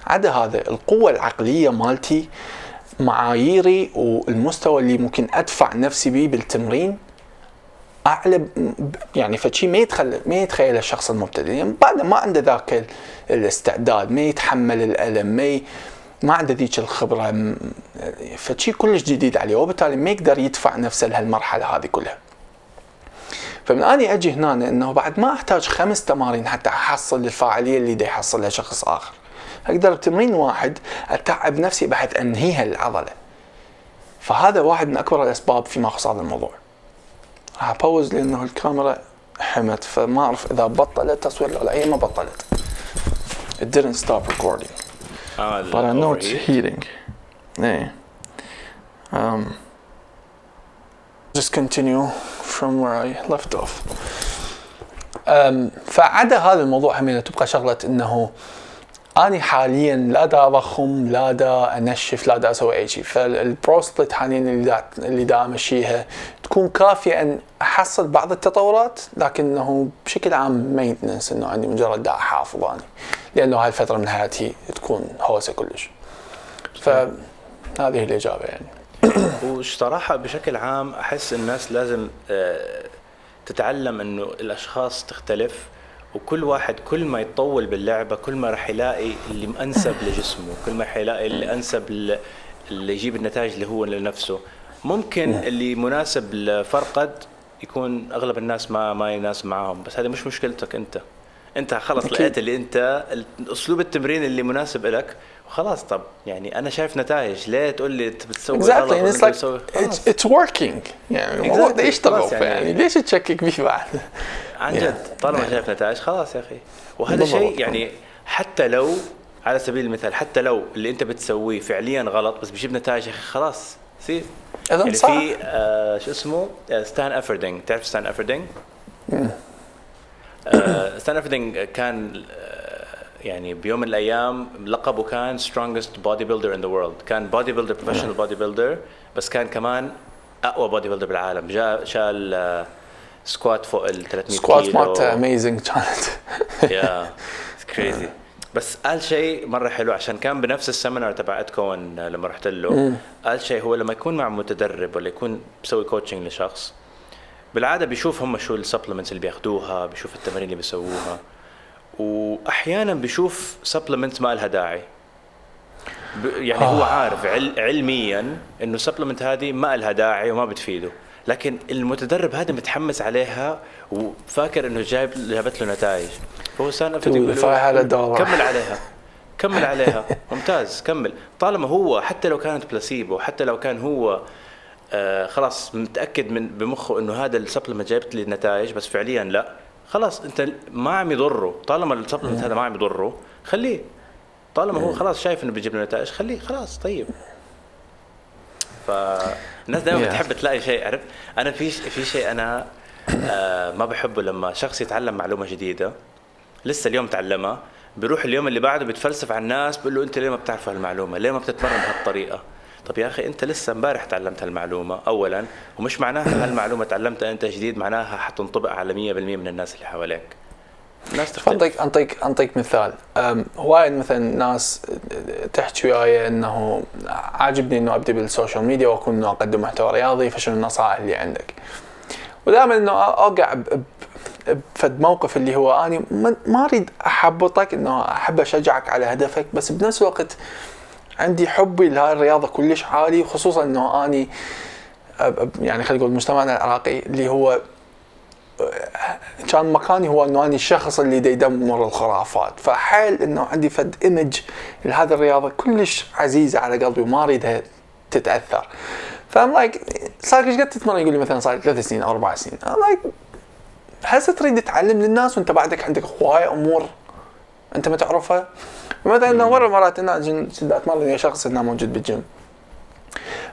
عدا هذا القوة العقلية مالتي معاييري والمستوى اللي ممكن أدفع نفسي به بالتمرين أعلى يعني فشي ما يتخيل ما يتخيل الشخص المبتدئ. يعني بعد ما عنده ذاك الاستعداد ما يتحمل الألم ما ي... ما عنده ذيك الخبرة فشي كلش جديد عليه وبالتالي ما يقدر يدفع نفسه لهالمرحلة هذه كلها. فمن أني أجي هنا إنه بعد ما أحتاج خمس تمارين حتى أحصل الفاعلية اللي دا يحصلها شخص آخر. أقدر بتمرين واحد أتعب نفسي بعد أنهيها العضلة. فهذا واحد من أكبر الأسباب فيما يخص هذا الموضوع. راح ابوز لأنه الكاميرا حمت فما أعرف إذا بطلت تصوير ولا هي ما بطلت. It didn't stop recording. آه but I know it's heating. إيه. Um, just continue from where I left off. Um, فعدا هذا الموضوع همينة تبقى شغلة إنه اني حاليا لا دا أضخم لا دا أنشف لا دا أسوي أي شيء. فالبروسبلت حاليا اللي دا اللي دا أمشيها تكون كافية أن أحصل بعض التطورات لكنه بشكل عام مينتنس إنه عندي مجرد دا أحافظ اني لأنه هاي الفترة من حياتي تكون هوسة كلش. فهذه الإجابة يعني. وصراحة بشكل عام أحس الناس لازم آه، تتعلم إنه الأشخاص تختلف. وكل واحد كل ما يتطول باللعبة كل ما راح يلاقي اللي أنسب لجسمه كل ما حيلاقي اللي أنسب ل- اللي يجيب النتائج اللي هو لنفسه. ممكن اللي مناسب لفرقد يكون أغلب الناس ما ما يناسب معاهم بس هذه مش مشكلتك أنت. أنت خلص. لقيت اللي أنت أسلوب التمرين اللي مناسب لك وخلاص طب يعني أنا شايف نتائج. ليه تقول لي بتسوي غلط exactly and it's like بتسوي- خلاص. it's, it's working. يعني الموضوع Exactly. ده يشتغل خلاص يعني- يعني ليش تشكك فيه بعد؟ عن. جد طالما شايف نتائج خلاص يا أخي. وهذا. شيء يعني حتى لو على سبيل المثال حتى لو اللي أنت بتسويه فعليا غلط بس بيجيب نتائج يا أخي خلاص. سيب إذن يعني صح. في آه شو اسمه؟ آه ستان افردينج تعرف ستان افردينج؟ آه ستان افردينج كان آه يعني بيوم من الأيام لقبه كان strongest bodybuilder in the world. كان bodybuilder professional bodybuilder بس كان كمان أقوى bodybuilder بالعالم. جاء شال آه squat فوق ال 300 squat كيلو مالته amazing كانت يا crazy بس قال شيء مرة حلو عشان كان بنفس ال seminar تبع ادكون لما رحت له قال شيء هو لما يكون مع متدرب ولا يكون بيسوي coaching لشخص بالعادة بيشوف هم شو ال supplements اللي بياخذوها بيشوف التمارين اللي بيسووها. وأحيانا بيشوف supplements ما لها داعي. يعني هو عارف عل علميا إنه ال supplement هذه ما لها داعي وما بتفيده. لكن المتدرب هذا متحمس عليها وفاكر إنه جايب جابت له نتائج. فهو سان. كمل عليها. كمل عليها. ممتاز. كمل. طالما هو حتى لو كانت بلاسيبو حتى لو كان هو آه خلاص متأكد من بمخه إنه هذا ال supplement جايبت لي نتائج بس فعليا لا. خلاص انت ما عم يضره. طالما ال supplement هذا ما عم يضره خليه. طالما هو خلاص شايف إنه بيجيب له نتائج خليه. خلاص طيب. فالناس دائما. بتحب تلاقي شيء عرفت؟ أنا في في شيء أنا آه ما بحبه لما شخص يتعلم معلومة جديدة لسه اليوم تعلمها بيروح اليوم اللي بعده بيتفلسف على الناس بيقول له أنت ليه ما بتعرف هالمعلومة؟ ليه ما بتتمرن بهالطريقة؟ طب يا أخي أنت لسه امبارح تعلمت هالمعلومه اولا ومش معناها هالمعلومه تعلمتها أنت جديد معناها حتنطبق على 100% من الناس اللي حواليك. الناس تختلف. أنطيك أنطيك أنطيك مثال. أم، هوايد مثلا ناس تحكي وياي إنه عاجبني إنه أبدي بالسوشيال ميديا وأكون إنه أقدم محتوى رياضي فشنو النصائح اللي عندك؟ ودائما إنه أوقع بفد موقف اللي هو أني ما أريد أحبطك إنه أحب أشجعك على هدفك بس بنفس الوقت عندي حبي لهاي الرياضة كلش عالي خصوصا إنه أني يعني خلينا نقول مجتمعنا العراقي اللي هو كان مكاني هو إنه أني الشخص اللي دا يدمر الخرافات. فحيل إنه عندي فد image لهذه الرياضة كلش عزيزة على قلبي وما أريدها تتأثر. ف I'm like صار إيش قد تتمرن يقول لي مثلا صار ثلاث سنين أو أربع سنين. I'm like هسه تريد تعلم للناس وأنت بعدك عندك هواي أمور أنت ما تعرفها؟ مثلا انه مره مرات أنا أتمرن ويا شخص إنه موجود بالجيم.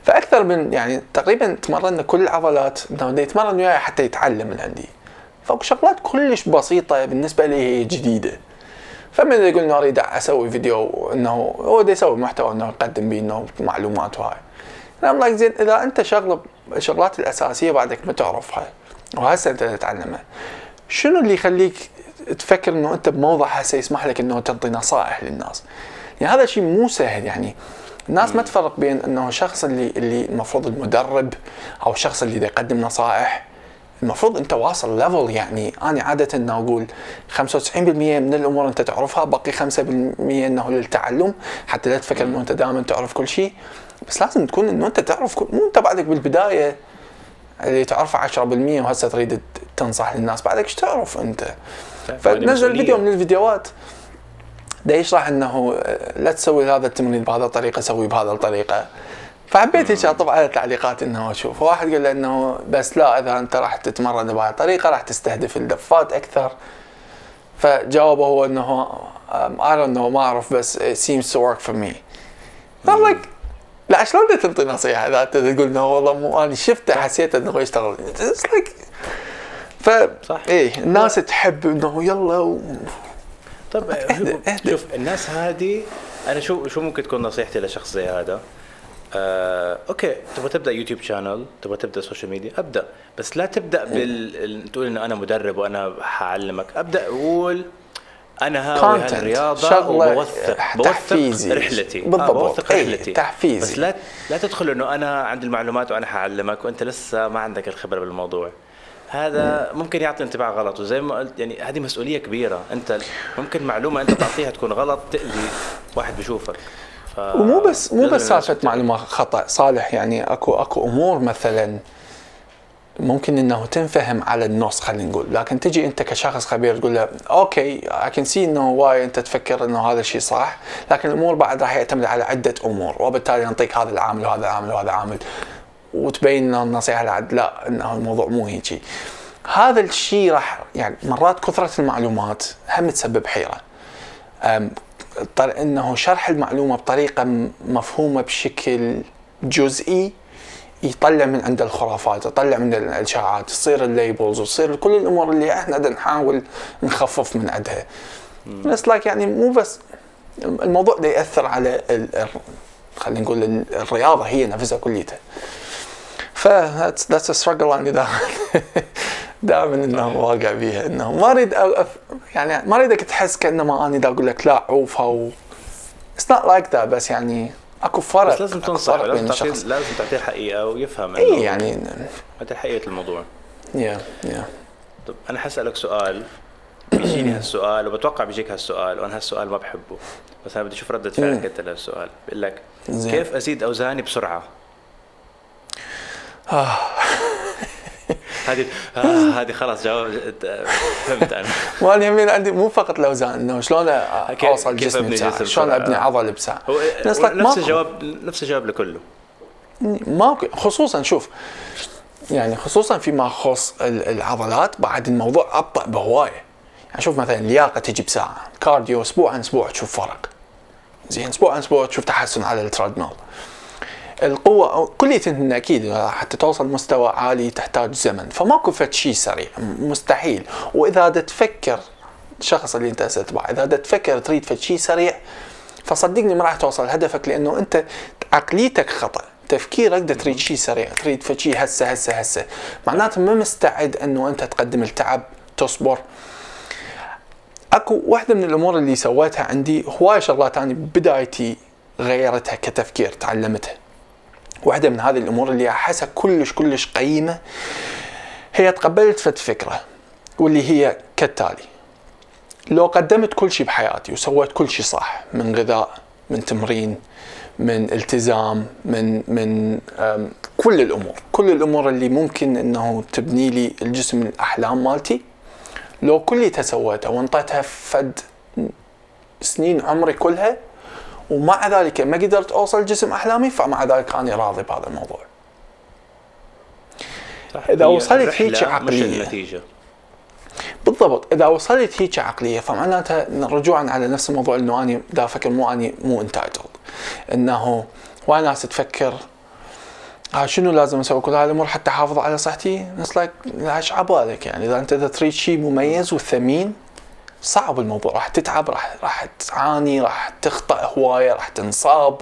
فأكثر من يعني تقريبا تمرنا كل العضلات إنه يتمرن وياي حتى يتعلم من عندي. فأكو شغلات كلش بسيطة بالنسبة لي هي جديدة. فمن يقول إنه أريد أسوي فيديو إنه هو دا يسوي محتوى إنه يقدم به إنه معلومات وهاي. أنا like زين إذا أنت شغله الشغلات الأساسية بعدك ما تعرفها وهسه أنت تتعلمها شنو اللي يخليك تفكر إنه أنت بموضع هسه يسمح لك إنه تعطي نصائح للناس. يعني هذا شيء مو سهل يعني الناس ما تفرق بين إنه الشخص اللي اللي المفروض المدرب أو الشخص اللي يقدم نصائح. المفروض أنت واصل level يعني أنا عادة إنه أقول 95% من الأمور أنت تعرفها باقي 5% إنه للتعلم. حتى لا تفكر إنه أنت دائما تعرف كل شيء. بس لازم تكون إنه أنت تعرف كل مو أنت بعدك بالبداية اللي تعرفه 10% وهسه تريد تنصح للناس بعدك إيش تعرف أنت؟ فنزل. فيديو من الفيديوهات. ده يشرح إنه آه، لا تسوي هذا التمرين بهذا الطريقة سوي بهذا الطريقة. فحبيت هيك اطب على التعليقات إنه أشوف. واحد قال إنه بس لا إذا أنت راح تتمرن بهذه الطريقة راح تستهدف الدفات أكثر. فجاوبه هو إنه I don't know ما أعرف بس it seems to work for me. لا شلون تنطي نصيحة إذا أنت تقول إنه والله مو أنا شفته حسيت إنه يشتغل. It's like ف صح. إيه الناس تحب إنه يلا و... طب اهدى، اهدى. شوف الناس هذه أنا شو شو ممكن تكون نصيحتي لشخص زي هذا آه، أوكي تبغى تبدأ يوتيوب channel تبغى تبدأ سوشيال ميديا أبدأ بس لا تبدأ بال ال- تقول إنه أنا مدرب وأنا حعلمك أبدأ قول أنا هاوي. هالرياضة وبوثق بوثق تحفيزي. رحلتي بالضبط. آه بوثق إيه، رحلتي تحفيزي. بس لا لا تدخل إنه أنا عندي المعلومات وأنا حعلمك وأنت لسه ما عندك الخبرة بالموضوع هذا ممكن يعطي انطباع غلط. وزي ما قلت يعني هذه مسؤولية كبيرة. أنت ممكن معلومة أنت تعطيها تكون غلط تأذي واحد بيشوفك. ف... ومو بس مو بس سالفة معلومة خطأ. صالح يعني اكو أكو أمور مثلا ممكن إنه تنفهم على النص خلينا نقول. لكن تجي أنت كشخص خبير تقول له أوكي I can see إنه why أنت تفكر إنه هذا الشيء صح لكن الأمور بعد راح يعتمد على عدة أمور وبالتالي نعطيك هذا العامل وهذا العامل وهذا العامل. وتبين لنا النصيحة لعد. لا إنه الموضوع مو هيجي. هذا الشيء راح يعني مرات كثرة المعلومات هم تسبب حيرة. إنه شرح المعلومة بطريقة مفهومة بشكل جزئي يطلع من عند الخرافات يطلع من الإشاعات تصير ال labels وتصير كل الأمور اللي إحنا نحاول نخفف من عندها بس like يعني مو بس الموضوع ده يأثر على خلينا نقول ال- الرياضة هي نفسها كليتها. ف that's that's a struggle أنا دائما. دائما إنه واقع بيها إنه ما أريد أف يعني ما أريدك تحس كأنما أنا دا أقول لك لا عوفها و It's not like that بس يعني أكو فرق بس لازم تنصح لازم تعطيه لازم تعطيه الحقيقة ويفهم اي يعني هذا حقيقة الموضوع. يا يا طب أنا حسألك سؤال بيجيني هالسؤال وبتوقع بيجيك هالسؤال وأنا هالسؤال ما بحبه بس أنا بدي أشوف ردة فعلك أنت للسؤال بقول لك. كيف أزيد أوزاني بسرعة؟ هذه آه هذه خلاص جواب فهمت أنا. ما أنا يمين عندي مو فقط الاوزان إنه شلون أوصل جسمي بساعة؟ شلون؟ أبني عضل بساعة؟ نفس. الجواب نفس الجواب لكله. ماكو خصوصا شوف يعني خصوصا فيما يخص ال- العضلات بعد الموضوع أبطأ بهواية. يعني شوف مثلا اللياقه تجي بساعة. cardio أسبوع عن أسبوع تشوف فرق. زين أسبوع عن أسبوع تشوف تحسن على ال treadmill القوة كلية أكيد حتى توصل مستوى عالي تحتاج زمن فماكو فد شيء سريع مستحيل. وإذا تفكر الشخص اللي أنت تتبعه إذا تفكر تريد فد شيء سريع فصدقني ما راح توصل هدفك لأنه أنت عقليتك خطأ تفكيرك دا تريد شيء سريع تريد فد شيء هسه هسه هسه. معناته ما مستعد أنه أنت تقدم التعب تصبر. أكو واحدة من الأمور اللي سويتها عندي هواي شغلات أنا بدايتي غيرتها كتفكير تعلمتها. واحدة من هذه الأمور اللي أحسها كلش كلش قيمة هي تقبلت فد فكرة واللي هي كالتالي لو قدمت كل شيء بحياتي وسويت كل شيء صح من غذاء من تمرين من التزام من من كل الأمور كل الأمور اللي ممكن إنه تبني لي الجسم الأحلام مالتي لو كليتها سويتها وانطيتها فد سنين عمري كلها ومع ذلك ما قدرت أوصل جسم أحلامي فمع ذلك أنا راضي بهذا الموضوع. هي وصلت هيك مش. النتيجة بالضبط إذا وصلت هيك عقلية فمعناتها رجوعا على نفس الموضوع إنه اني دا أفكر مو اني مو entitled إنه why ناس تفكر آه شنو لازم أسوي كل هذه الأمور حتى أحافظ على صحتي؟ ناس like إيش عبالك يعني إذا أنت تريد شيء مميز وثمين صعب الموضوع. راح تتعب راح راح تعاني راح تخطأ هواية راح تنصاب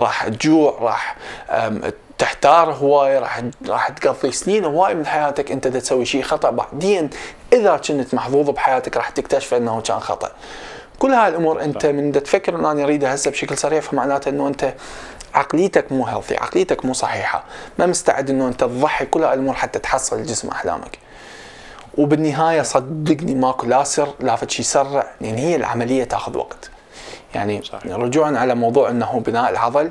راح تجوع راح تحتار هواية راح راح تقضي سنين هواي من حياتك انت تسوي شيء خطأ. بعدين إذا كنت محظوظ بحياتك راح تكتشف إنه كان خطأ. كل هاي الأمور أنت من تفكر ان أنا أريدها هسه بشكل سريع فمعناته إنه أنت عقليتك مو healthy عقليتك مو صحيحة. ما مستعد إنه أنت تضحي كل هاي الأمور حتى تحصل جسم أحلامك. وبالنهاية صدقني ماكو لا سر لا شيء يسرع لأن هي العملية تاخذ وقت. يعني صحيح. رجوعا على موضوع إنه بناء العضل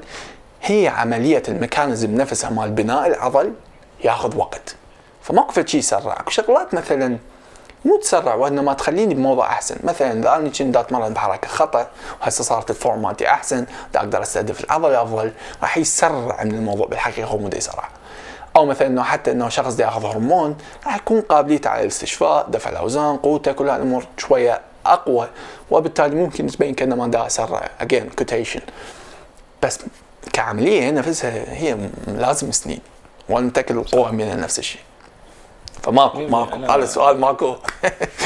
هي عملية ال mechanism نفسها مال بناء العضل ياخذ وقت. فماكو شيء يسرع أكو شغلات مثلا مو تسرع وإنما تخليني بموضع أحسن. مثلا إذا أنا كنت اتمرن بحركه خطأ وهسه صارت ال form مالتي أحسن دا أقدر أستهدف العضل أفضل راح يسرع من الموضوع. بالحقيقة هو مو يسرع. أو مثلا إنه حتى إنه شخص ياخذ هرمون راح يكون قابليته على الاستشفاء دفع الاوزان قوته كل هالامور شوية أقوى. وبالتالي ممكن تبين كأنه ما دا اسرع again quotation بس كعملية نفسها هي لازم سنين. وأنا متأكد القوة همينها نفس الشيء. فماكو ماكو. هذا السؤال ماكو.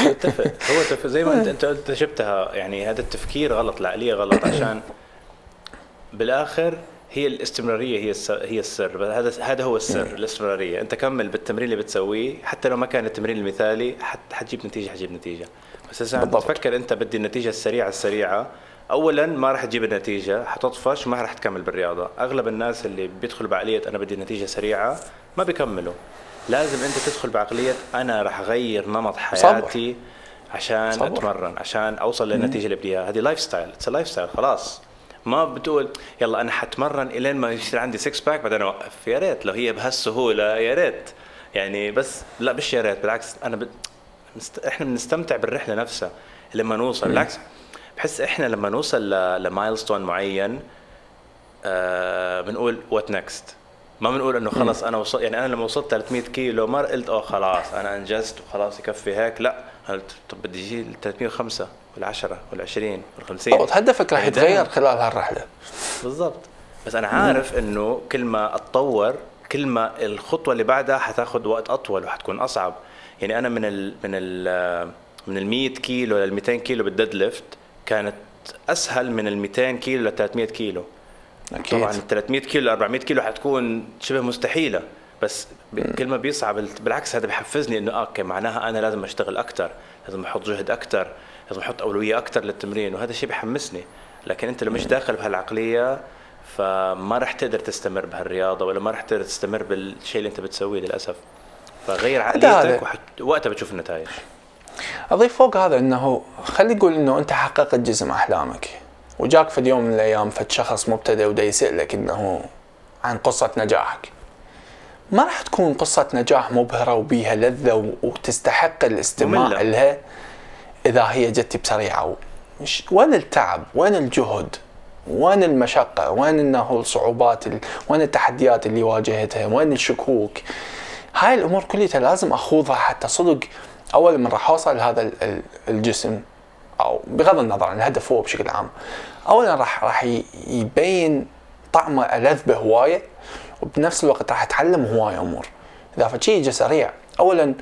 اتفق هو زي ما انت انت أنت شفتها يعني هذا التفكير غلط العقلية غلط عشان بالآخر هي الاستمرارية هي الس- هي السر. هذا هذا هو السر الاستمرارية. أنت كمل بالتمرين اللي بتسويه. حتى لو ما كان التمرين المثالي حت حتجيب نتيجة حتجيب نتيجة. بس إذا. تفكر أنت بدي النتيجة السريعة السريعة اولا ما راح تجيب النتيجة حتطفش وما راح تكمل بالرياضة. أغلب الناس اللي بيدخلوا بعقلية أنا بدي نتيجه سريعة ما بيكملوا. لازم أنت تدخل بعقلية أنا راح أغير نمط حياتي عشان صبر. أتمرن عشان أوصل للنتيجة اللي بدي إياها. هذه lifestyle it's lifestyle خلاص. ما بتقول يلا أنا حتمرن إلين ما يصير عندي 6 pack بعدين أوقف. يا ريت لو هي بهالسهولة يا ريت. يعني بس لا مش يا ريت بالعكس. أنا ب... نست... إحنا بنستمتع بالرحلة نفسها لما نوصل. بالعكس بحس إحنا لما نوصل ل... ل milestone معين آه بنقول what next ما بنقول إنه خلص أنا وصلت يعني أنا لما وصلت 300 كيلو ما قلت اوه خلاص أنا أنجزت وخلاص يكفي هيك لا. قلت طب بدي يجي 305 وال 10 وال 20 وال 50 بالضبط هدفك راح يتغير خلال هالرحلة. بالضبط. بس أنا عارف إنه كل ما أتطور كل ما الخطوة اللي بعدها حتاخذ وقت أطول وحتكون أصعب. يعني أنا من ال من ال من ال 100 كيلو لل 200 كيلو بال deadlift كانت أسهل من ال 200 كيلو لل 300 كيلو. أكيد. طبعا ال 300 كيلو 400 كيلو حتكون شبه مستحيلة. بس كل ما بيصعب ال- بالعكس هذا بحفزني إنه okay معناها أنا لازم أشتغل أكثر لازم أحط جهد أكثر لازم أحط أولوية أكثر للتمرين وهذا الشيء بحمسني لكن أنت لو مش داخل بهالعقلية فما راح تقدر تستمر بهالرياضة ولا ما راح تقدر تستمر بالشيء اللي أنت بتسويه للأسف. فغير عقليتك وحت... وقتها بتشوف النتائج. أضيف فوق هذا إنه خلي نقول إنه أنت حققت جزء من أحلامك. وجاك في يوم من الأيام فد شخص مبتدئ ودا يسالك إنه عن قصة نجاحك. ما راح تكون قصة نجاح مبهرة وبيها لذة وتستحق الاستماع مملة. لها إذا هي جت بسريعة. وين التعب؟ وين الجهد؟ وين المشقة؟ وين إنه الصعوبات ال... وين التحديات اللي واجهتها؟ وين الشكوك؟ هاي الأمور كلها لازم أخوضها حتى صدق أول من راح اوصل لهذا ال- ال- الجسم أو بغض النظر عن الهدف هو بشكل عام. اولا راح راح يبين طعمه ألذ به هوايه وبنفس الوقت راح اتعلم هواية امور إذا فشي يجي سريع اولا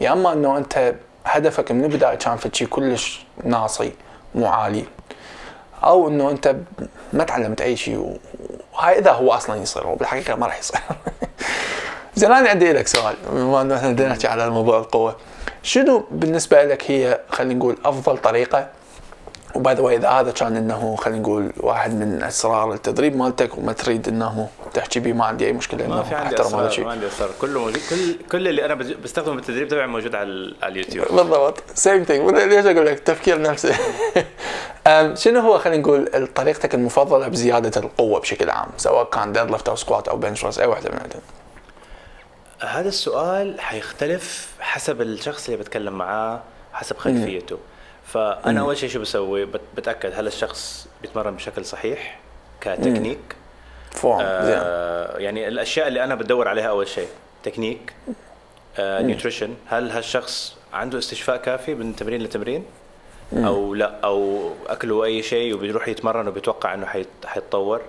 يا أما إنه أنت هدفك من البداية كان فشي كلش ناصي مو عالي. أو إنه أنت ما تعلمت أي شيء وهاي إذا هو أصلا يصير هو بالحقيقة ما راح يصير. زين أنا عندي لك سؤال بما إنه إحنا نحكي على موضوع القوة. شنو بالنسبة لك هي خلينا نقول أفضل طريقة و by the إذا هذا كان إنه خلينا نقول واحد من أسرار التدريب مالتك وما تريد إنه تحكي به ما عندي أي مشكلة ما في عندي أسرار ما عندي أسرار. كله موجود كل كل اللي أنا بستخدمه بالتدريب تبعي موجود على على اليوتيوب. بالضبط. same thing ليش أقول لك؟ تفكير نفسي. شنو هو خلينا نقول طريقتك المفضلة بزيادة القوة بشكل عام؟ سواء كان deadlift أو squat أو bench press أي واحدة من هذول. هذا السؤال حيختلف حسب الشخص اللي بتكلم معاه حسب خلفيته. فأنا أول شيء شو بسوي؟ بت- بتأكد هل الشخص بيتمرن بشكل صحيح ك technique؟ form آه يعني الأشياء اللي أنا بدور عليها أول شيء تكنيك آه nutrition هل هالشخص عنده استشفاء كافي من تمرين لتمرين؟ أو لا أو أكله أي شيء وبيروح يتمرن وبيتوقع إنه حيت- حيتطور.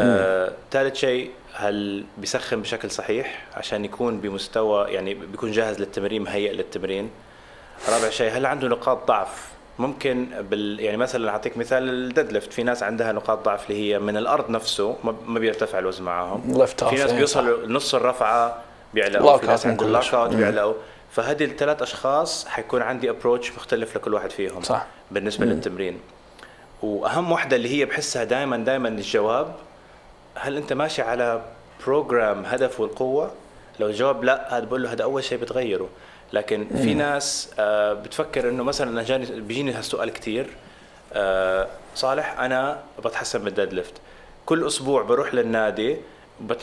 آه، ثالث شيء هل بيسخن بشكل صحيح عشان يكون بمستوى يعني بيكون جاهز للتمرين مهيئ للتمرين؟ رابع شيء هل عنده نقاط ضعف؟ ممكن بال يعني مثلا أعطيك مثال ال deadlift في ناس عندها نقاط ضعف اللي هي من الأرض نفسه ما بيرتفع الوزن معاهم. في ناس إيه، بيوصلوا نص الرفعة بيعلقوا في ناس عندهم. lockout مم. بيعلقوا. فهذه الثلاث أشخاص حيكون عندي approach مختلف لكل واحد فيهم صح. بالنسبة للتمرين. وأهم وحده اللي هي بحسها دائما دائما الجواب هل أنت ماشي على program هدفه القوه لو الجواب لا هذا بقول له هذا أول شيء بتغيره. لكن في ناس آه، بتفكر إنه مثلا جاني بيجيني هالسؤال كثير آه، صالح أنا بتحسن من ال deadlift كل أسبوع بروح للنادي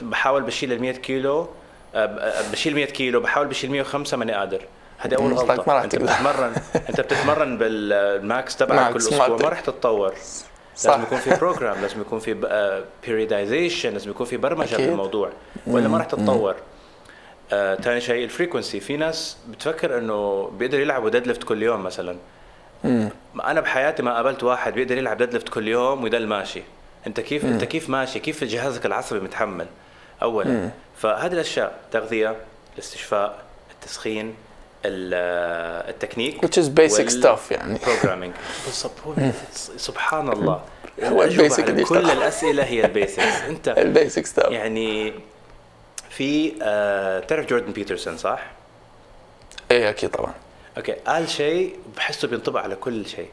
بحاول بشيل ال 100 كيلو آه، بشيل 100 كيلو بحاول بشيل 105 ماني قادر هذه أول ما غلطة راح أنت تقدر. بتتمرن أنت بتتمرن بال max تبعك كل أسبوع. ما راح تتطور صح. لازم يكون في program لازم يكون في periodization لازم يكون في برمجة أكيد. بالموضوع ولا ما راح تتطور آه، ثاني شيء ال frequency في ناس بتفكر إنه بيقدر يلعبوا deadlift كل يوم مثلا. ما أنا بحياتي ما قابلت واحد بيقدر يلعب deadlift كل يوم ويضل ماشي. أنت كيف أنت كيف ماشي؟ كيف جهازك العصبي متحمل؟ اولا. فهذه الأشياء تغذية الاستشفاء التسخين ال- ال technique Which is basic stuff يعني. programming. بالضبط هو سبحان الله. هو ال basic كل. الأسئلة هي ال basics أنت ال basic stuff يعني في آه تعرف جوردن بيترسون صح؟ اي أكيد طبعا. okay قال شيء بحسه بينطبق على كل شيء.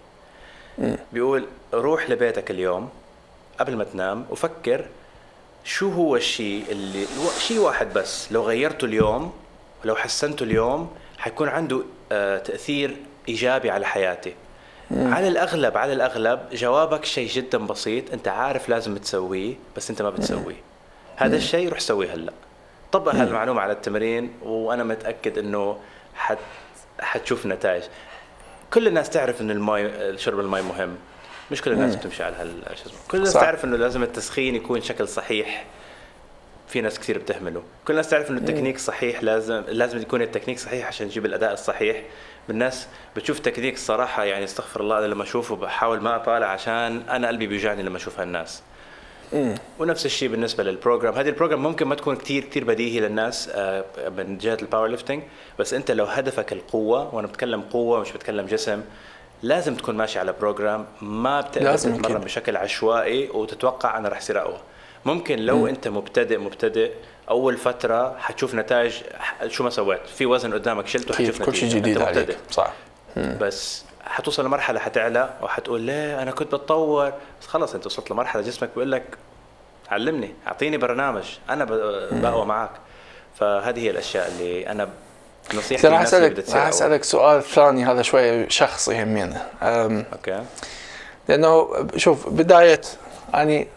بيقول روح لبيتك اليوم قبل ما تنام وفكر شو هو الشيء اللي شيء واحد بس. لو غيرته اليوم ولو حسنته اليوم حيكون عنده آه تأثير إيجابي على حياتي. على الأغلب على الأغلب جوابك شيء جدا بسيط أنت عارف لازم تسويه بس أنت ما بتسويه. هذا الشيء روح سويه هلأ. طبق هالمعلومة على التمرين وأنا متأكد إنه حت حتشوف نتائج. كل الناس تعرف انه الماء شرب الماء مهم. مش كل الناس بتمشي على هال كل الناس صح. تعرف إنه لازم التسخين يكون شكل صحيح. في ناس كثير بتهمله. كل الناس تعرف إنه التكنيك صحيح لازم لازم يكون التكنيك صحيح عشان يجيب الأداء الصحيح. الناس بتشوف تكنيك الصراحه يعني استغفر الله لما أشوفه بحاول ما أطالع عشان أنا قلبي بيوجعني لما أشوف هالناس. ونفس الشيء بالنسبة لل program هذه ال program ممكن ما تكون كتير كتير بديهي للناس آه، من جهة ال powerlifting بس أنت لو هدفك القوة وأنا بتكلم قوة مش بتكلم جسم لازم تكون ماشي على program ما بتقدر تتمرن. بشكل عشوائي وتتوقع أنا رح يصير أقوى ممكن لو أنت مبتدئ مبتدئ أول فترة حتشوف نتائج شو ما سويت في وزن قدامك شلته حتشوف كل شيء. جديد. عليك صح بس حتوصل لمرحلة حتعلى وحتقول ليه أنا كنت بتطور. بس خلص أنت وصلت لمرحلة جسمك بيقول لك علمني أعطيني برنامج أنا بقوى معك فهذه هي الأشياء اللي أنا نصيحتي راح اسالك راح. اسالك سؤال ثاني هذا شوي شخصي يهمنا okay. لأنه شوف بداية أني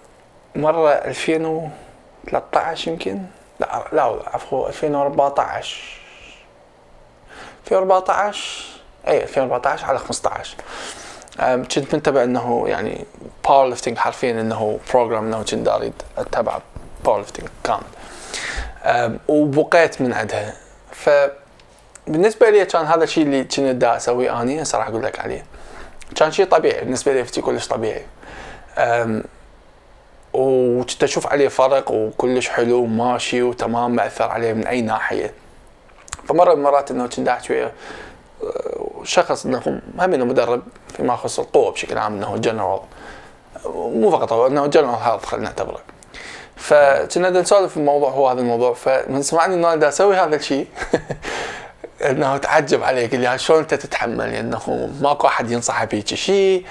مرة 2013 يمكن؟ لا لا عفوا 2014 2014 اي 2014 على 15 أم، كنت منتبه إنه يعني powerlifting حرفيا إنه program إنه كنت اريد أتبع powerlifting أم، وبقيت من عندها. فبالنسبه لي كان هذا الشيء اللي كنت دا أسويه أني هسه راح أقول لك عليه. كان شيء طبيعي. بالنسبة لي كلش طبيعي. وكنت أشوف عليه فرق وكلش حلو وماشي وتمام ما أثر عليه من أي ناحية. فمرة من المرات إنه كنت احكي شخص إنه هم إنه مدرب فيما يخص القوة بشكل عام إنه جنرال مو فقط هو إنه general health خلينا نعتبره. فكنا نسولف الموضوع هو هذا الموضوع. فمن سمعني إنه أنا أسوي هذا الشيء إنه تعجب عليك اللي شلون أنت تتحمل؟ إنه ماكو أحد ينصح بهيك شيء.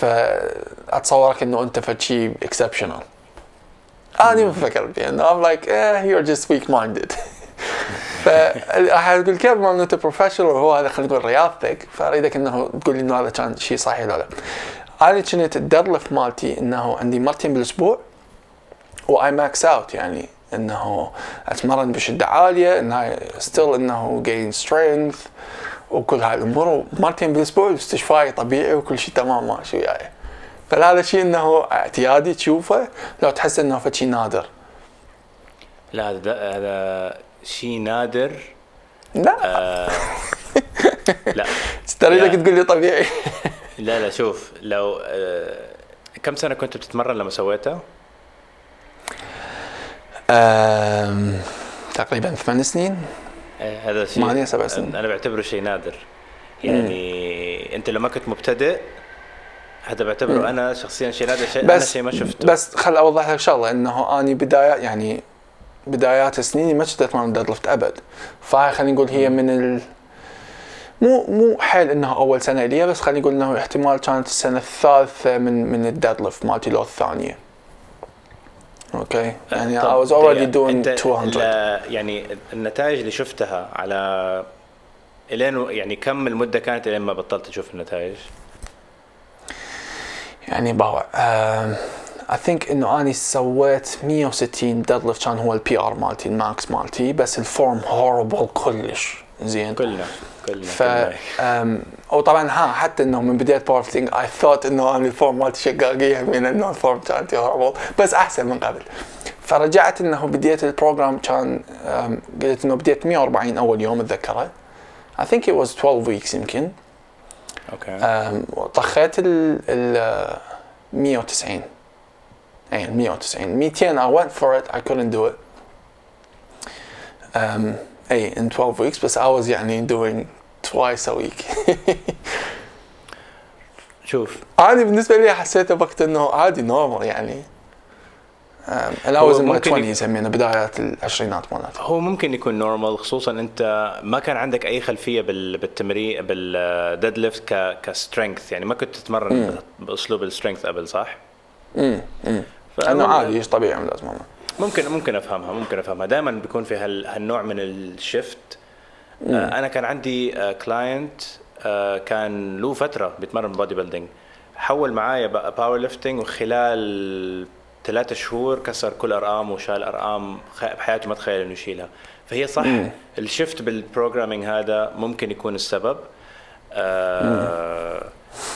فأتصورك إنه أنت فد شيء exceptional أنا ما فكرت إنه I'm like eh, you're just weak minded فراح كيف ما أنت professional وهو هذا خلينا نقول رياضتك فأريدك إنه تقول لي إنه هذا كان شيء صحيح ولا لا. أنا كنت ال deadlift مالتي إنه عندي مرتين بالأسبوع و I max out يعني إنه أتمرن بشدة عالية إنه still إنه gain strength وكل هاي الأمور ومرتين بالأسبوع استشفائي طبيعي وكل شيء تمام ماشي وياي. فهذا شيء إنه اعتيادي تشوفه لو تحس إنه فد شيء نادر. لا هذا شيء نادر. لا. آه لا. يا. تقول لي طبيعي. لا لا شوف لو آه كم سنة كنت بتتمرن لما سويتها؟ أم، تقريبا ثمان سنين. آه، هذا شيء. ثمانية، سبع سنين. أنا بعتبره شيء نادر. يعني أنت لو ما كنت مبتدئ هذا بعتبره أنا شخصيا شيء نادر شيء أنا شيء ما شفته. بس خل أوضح لك شغلة إنه أني بداية يعني بدايات سنيني ما كنت اتمرن deadlift أبد. فهاي خلينا نقول هي من ال مو مو حيل انه أول سنة لي بس خلينا نقول إنه احتمال كانت السنة الثالثة من من ال deadlift مالتي لو الثانية. أوكي؟ يعني I طب was already أنت- doing أنت 200 لا- يعني النتائج اللي شفتها على إلين يعني كم المدة كانت إلين ما بطلت تشوف النتائج؟ يعني باوع اي ثينك إنه اني سويت 160 ديد ليفت كان هو البي ار مالتي الماكس مالتي بس الفورم هوربل كلش. زين. كلنا كلنا ف وطبعا ها حتى إنه من بداية باور ليفتنج اي ثوت إنه أنا الفورم مالتي شقاقية من إنه الفورم كانت هوربل بس أحسن من قبل. فرجعت إنه بديت ال program كان قلت إنه بديت 140 أول يوم أتذكره. I think it was 12 weeks يمكن. okay. أم، وطخيت ال ال 190 اي 190 200 I went for it I couldn't do it. Um, اي in 12 weeks بس I was يعني doing twice a week. شوف. أنا بالنسبة لي حسيته وقت إنه عادي normal يعني. Um, and I was in my ممكن 20s يعني بدايات العشرينات مالتي هو ممكن يكون normal خصوصا أنت ما كان عندك أي خلفية بال بالتمرين بال deadlift ك ك strength يعني ما كنت تتمرن بأسلوب ال strength قبل صح؟ امم امم أنه عادي إيش طبيعي لازم أعمل. ممكن ممكن أفهمها ممكن أفهمها. دائما بيكون في هال هالنوع من ال shift آه أنا كان عندي client آه كان له فترة بيتمرن bodybuilding. حول معايا بقى powerlifting وخلال ثلاثة شهور كسر كل أرقام وشال أرقام خ- بحياته ما تخيل إنه يشيلها. فهي صح ال shift بال programming هذا ممكن يكون السبب. آه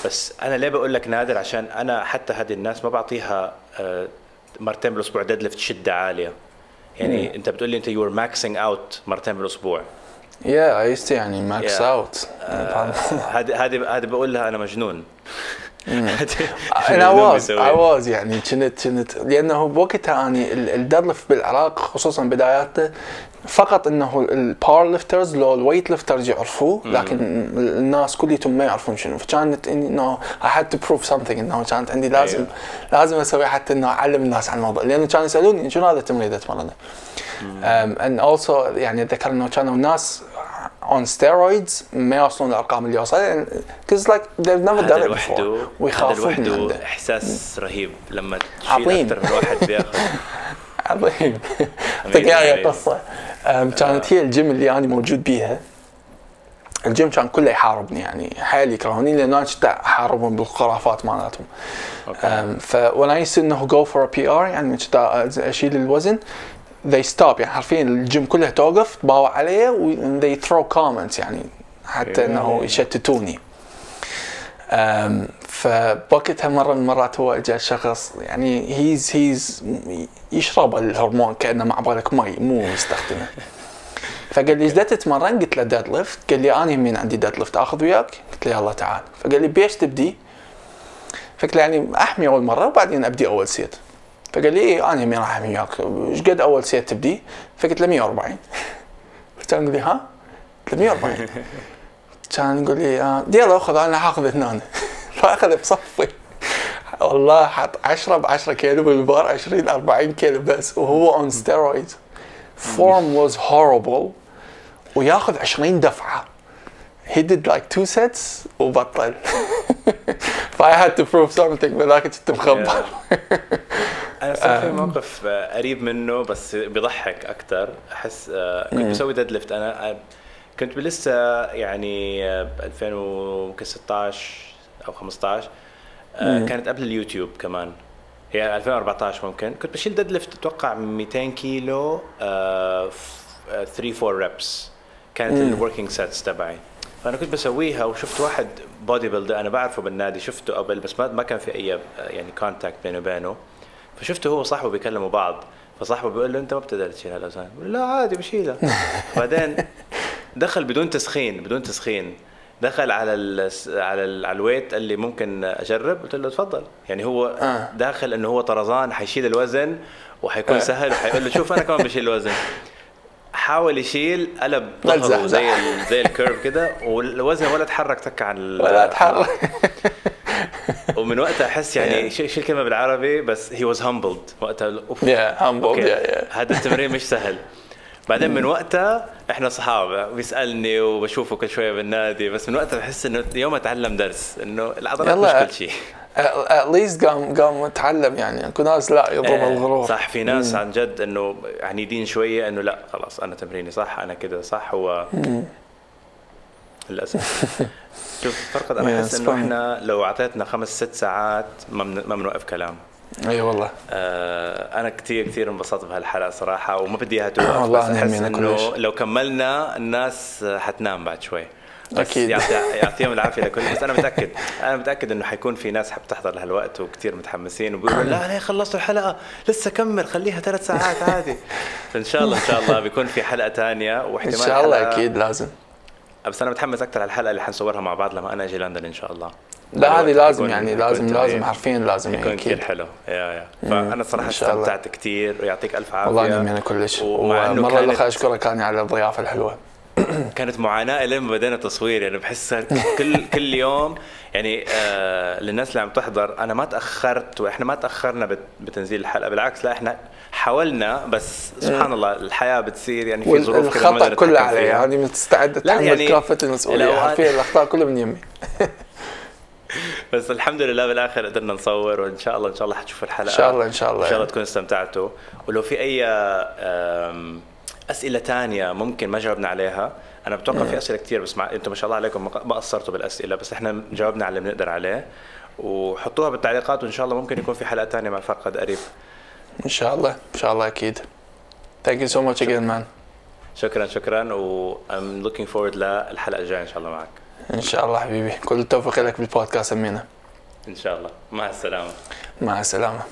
بس أنا ليه بقول لك نادر؟ عشان أنا حتى هذه الناس ما بعطيها آه مرتين بالأسبوع deadlift شدة عالية. يعني أنت بتقول لي أنت you're maxing out مرتين بالأسبوع. Used to يعني max. out هذه هذه هذه بقول لها أنا مجنون. أنا was was يعني كنت كنت لأنه بوقتها اني ال deadlift بالعراق خصوصا بداياته فقط إنه ال powerlifters لو ال weightlifters يعرفوه لكن الناس كليتهم ما يعرفون شنو. فكانت إنه I had to prove something إنه كانت عندي لازم أيوه. لازم أسوي حتى إنه أعلم الناس عن الموضوع. لأنه كانوا يسألوني شنو هذا التمرين اللي um, and also يعني أتذكر إنه كانوا الناس on steroids ما يوصلون الارقام اللي وصل because like they've never هذا done it لوحده before. هذا ويخافون من لوحده احساس رهيب لما. تشيل أكثر من واحد بياخذ. عظيم. اعطيك اياها. قصة. كانت هي الجيم اللي أنا موجود بيها. الجيم كان كله يحاربني يعني حيل يكرهوني لأن أنا كنت أحاربهم بالخرافات مالتهم. ف when I used انه go for a PR يعني كنت أشيل الوزن they stop يعني حرفيا الجيم كلها توقف تباوع علي و they throw comments يعني حتى إنه يشتتوني. فبوقتها مره من المرات هو اجى شخص يعني he's he's يشرب الهرمون كأنه مع بالك مي مو يستخدمه فقال لي إيش تتمرن؟ قلت له deadlift قال لي أنا يمين عندي deadlift آخذ وياك؟ قلت له يلا تعال فقال لي بيش تبدي؟ فقلت له يعني أحمي أول مرة وبعدين أبدي أول set فقال لي إيه أنا يمين راح أحمي وياك إيش قد أول set تبدي؟ فقلت له 140 فكان يقول لي ها؟ قلت له 140 كان يقول لي آه، يلا خذ أنا حاخذ اثنين فاخذ بصفي. والله حط 10 ب 10 كيلو بالبار 20 40 كيلو بس وهو on steroid form was horrible وياخذ 20 دفعة. He did like two sets وبطل. ف I had to prove something بذاك كنت مخبر. أنا صار في موقف آه، قريب منه بس بيضحك أكثر أحس آه، كنت بسوي deadlift أنا آه، كنت لسه يعني ب 2016 أو 15 آه، كانت قبل اليوتيوب كمان. هي 2014 ممكن. كنت بشيل deadlift أتوقع 200 كيلو 3 4 reps كانت ال working sets تبعي. فأنا كنت بسويها وشفت واحد bodybuilder أنا بعرفه بالنادي شفته قبل بس ما ما كان في أي آه، يعني contact بيني وبينه. فشفته هو وصاحبه بيكلموا بعض. فصاحبه بيقول له أنت ما بتقدر تشيل هالاوزان لا عادي بشيلها. بعدين دخل بدون تسخين بدون تسخين. دخل على ال على ال على ال weight قال لي ممكن أجرب قلت له تفضل يعني هو آه. داخل إنه هو طرزان حيشيل الوزن وحيكون آه. سهل وحيقول له شوف أنا كمان بشيل الوزن حاول يشيل قلب ظهره. زي ال- زي ال curve كده والوزن ولا تحرك تك عن ولا اتحرك ومن وقتها أحس يعني Yeah. شو الكلمة بالعربي بس he was humbled وقتها أوف Yeah, humbled, okay، yeah, yeah. هذا التمرين مش سهل بعدين من وقتها إحنا صحاب بيسألني وبشوفه كل شوية بالنادي بس من وقتها بحس إنه يوم أتعلم درس إنه العضلات. مش كل شيء. at least قام قام تعلم يعني. اكو ناس لا يضرب إيه، الغرور صح. في ناس عن جد إنه عنيدين شوية إنه لا خلاص أنا تمريني صح أنا كده صح هو للأسف. شوف فرقد أنا أحس إنه. إحنا لو أعطيتنا خمس ست ساعات ما بنوقف كلام. أي والله. آه، أنا كثير كثير انبسطت بهالحلقة صراحة وما بدي إياها توقف والله بس أحس إنه. لو كملنا الناس حتنام بعد شوي. يعطي يعطيهم العافية لكل بس أنا متاكد أنا متأكد إنه حيكون في ناس حتحضر لهالوقت وكثير متحمسين وبيقولوا لا لا خلصتوا الحلقة لسه كمل خليها ثلاث ساعات عادي. فإن شاء الله إن شاء الله بيكون في حلقة ثانية إن واحتمال شاء الله أكيد لازم. بس أنا متحمس أكثر على الحلقة اللي حنصورها مع بعض لما أنا أجي لندن إن شاء الله. لا هذه لازم يكون- يعني لازم. لازم حرفيا لازم يكون يعني كثير حلو. يا يا. فانا صراحة. استمتعت كثير ويعطيك ألف عافية. والله أنا كلش. ومرة كانت أشكرك يعني على الضيافة الحلوة. كانت معاناة لين ما بدينا تصوير يعني بحس كل كل يوم يعني آه للناس اللي عم تحضر أنا ما تأخرت وإحنا ما تأخرنا بت- بتنزيل الحلقة بالعكس لا إحنا حاولنا بس سبحان الله الحياة بتصير يعني في ظروف والخطا نقدر كله علي. يعني مستعد لا اتحمل يعني كافة المسؤولية. حرفيا الأخطاء كلها من يمي. بس الحمد لله بالآخر قدرنا نصور وإن شاء الله إن شاء الله حتشوفوا الحلقة. إن شاء الله- إن شاء الله. إن شاء الله. تكونوا استمتعتوا. ولو في أي أسئلة تانية ممكن ما جاوبنا عليها. أنا بتوقع في أسئلة كثير بس مع أنتم ما شاء الله عليكم ما- ما قصرتوا بالأسئلة بس إحنا جاوبنا على اللي بنقدر عليه. وحطوها بالتعليقات وإن شاء الله ممكن يكون في حلقة تانية مع فرقد قريب. إن شاء الله إن شاء الله أكيد. Thank you so much again man. شكرا شكرا و I'm looking forward للحلقة الجاية إن شاء الله معك. إن شاء الله حبيبي. كل التوفيق لك بالبودكاست أمينة. إن شاء الله. مع السلامة. مع السلامة.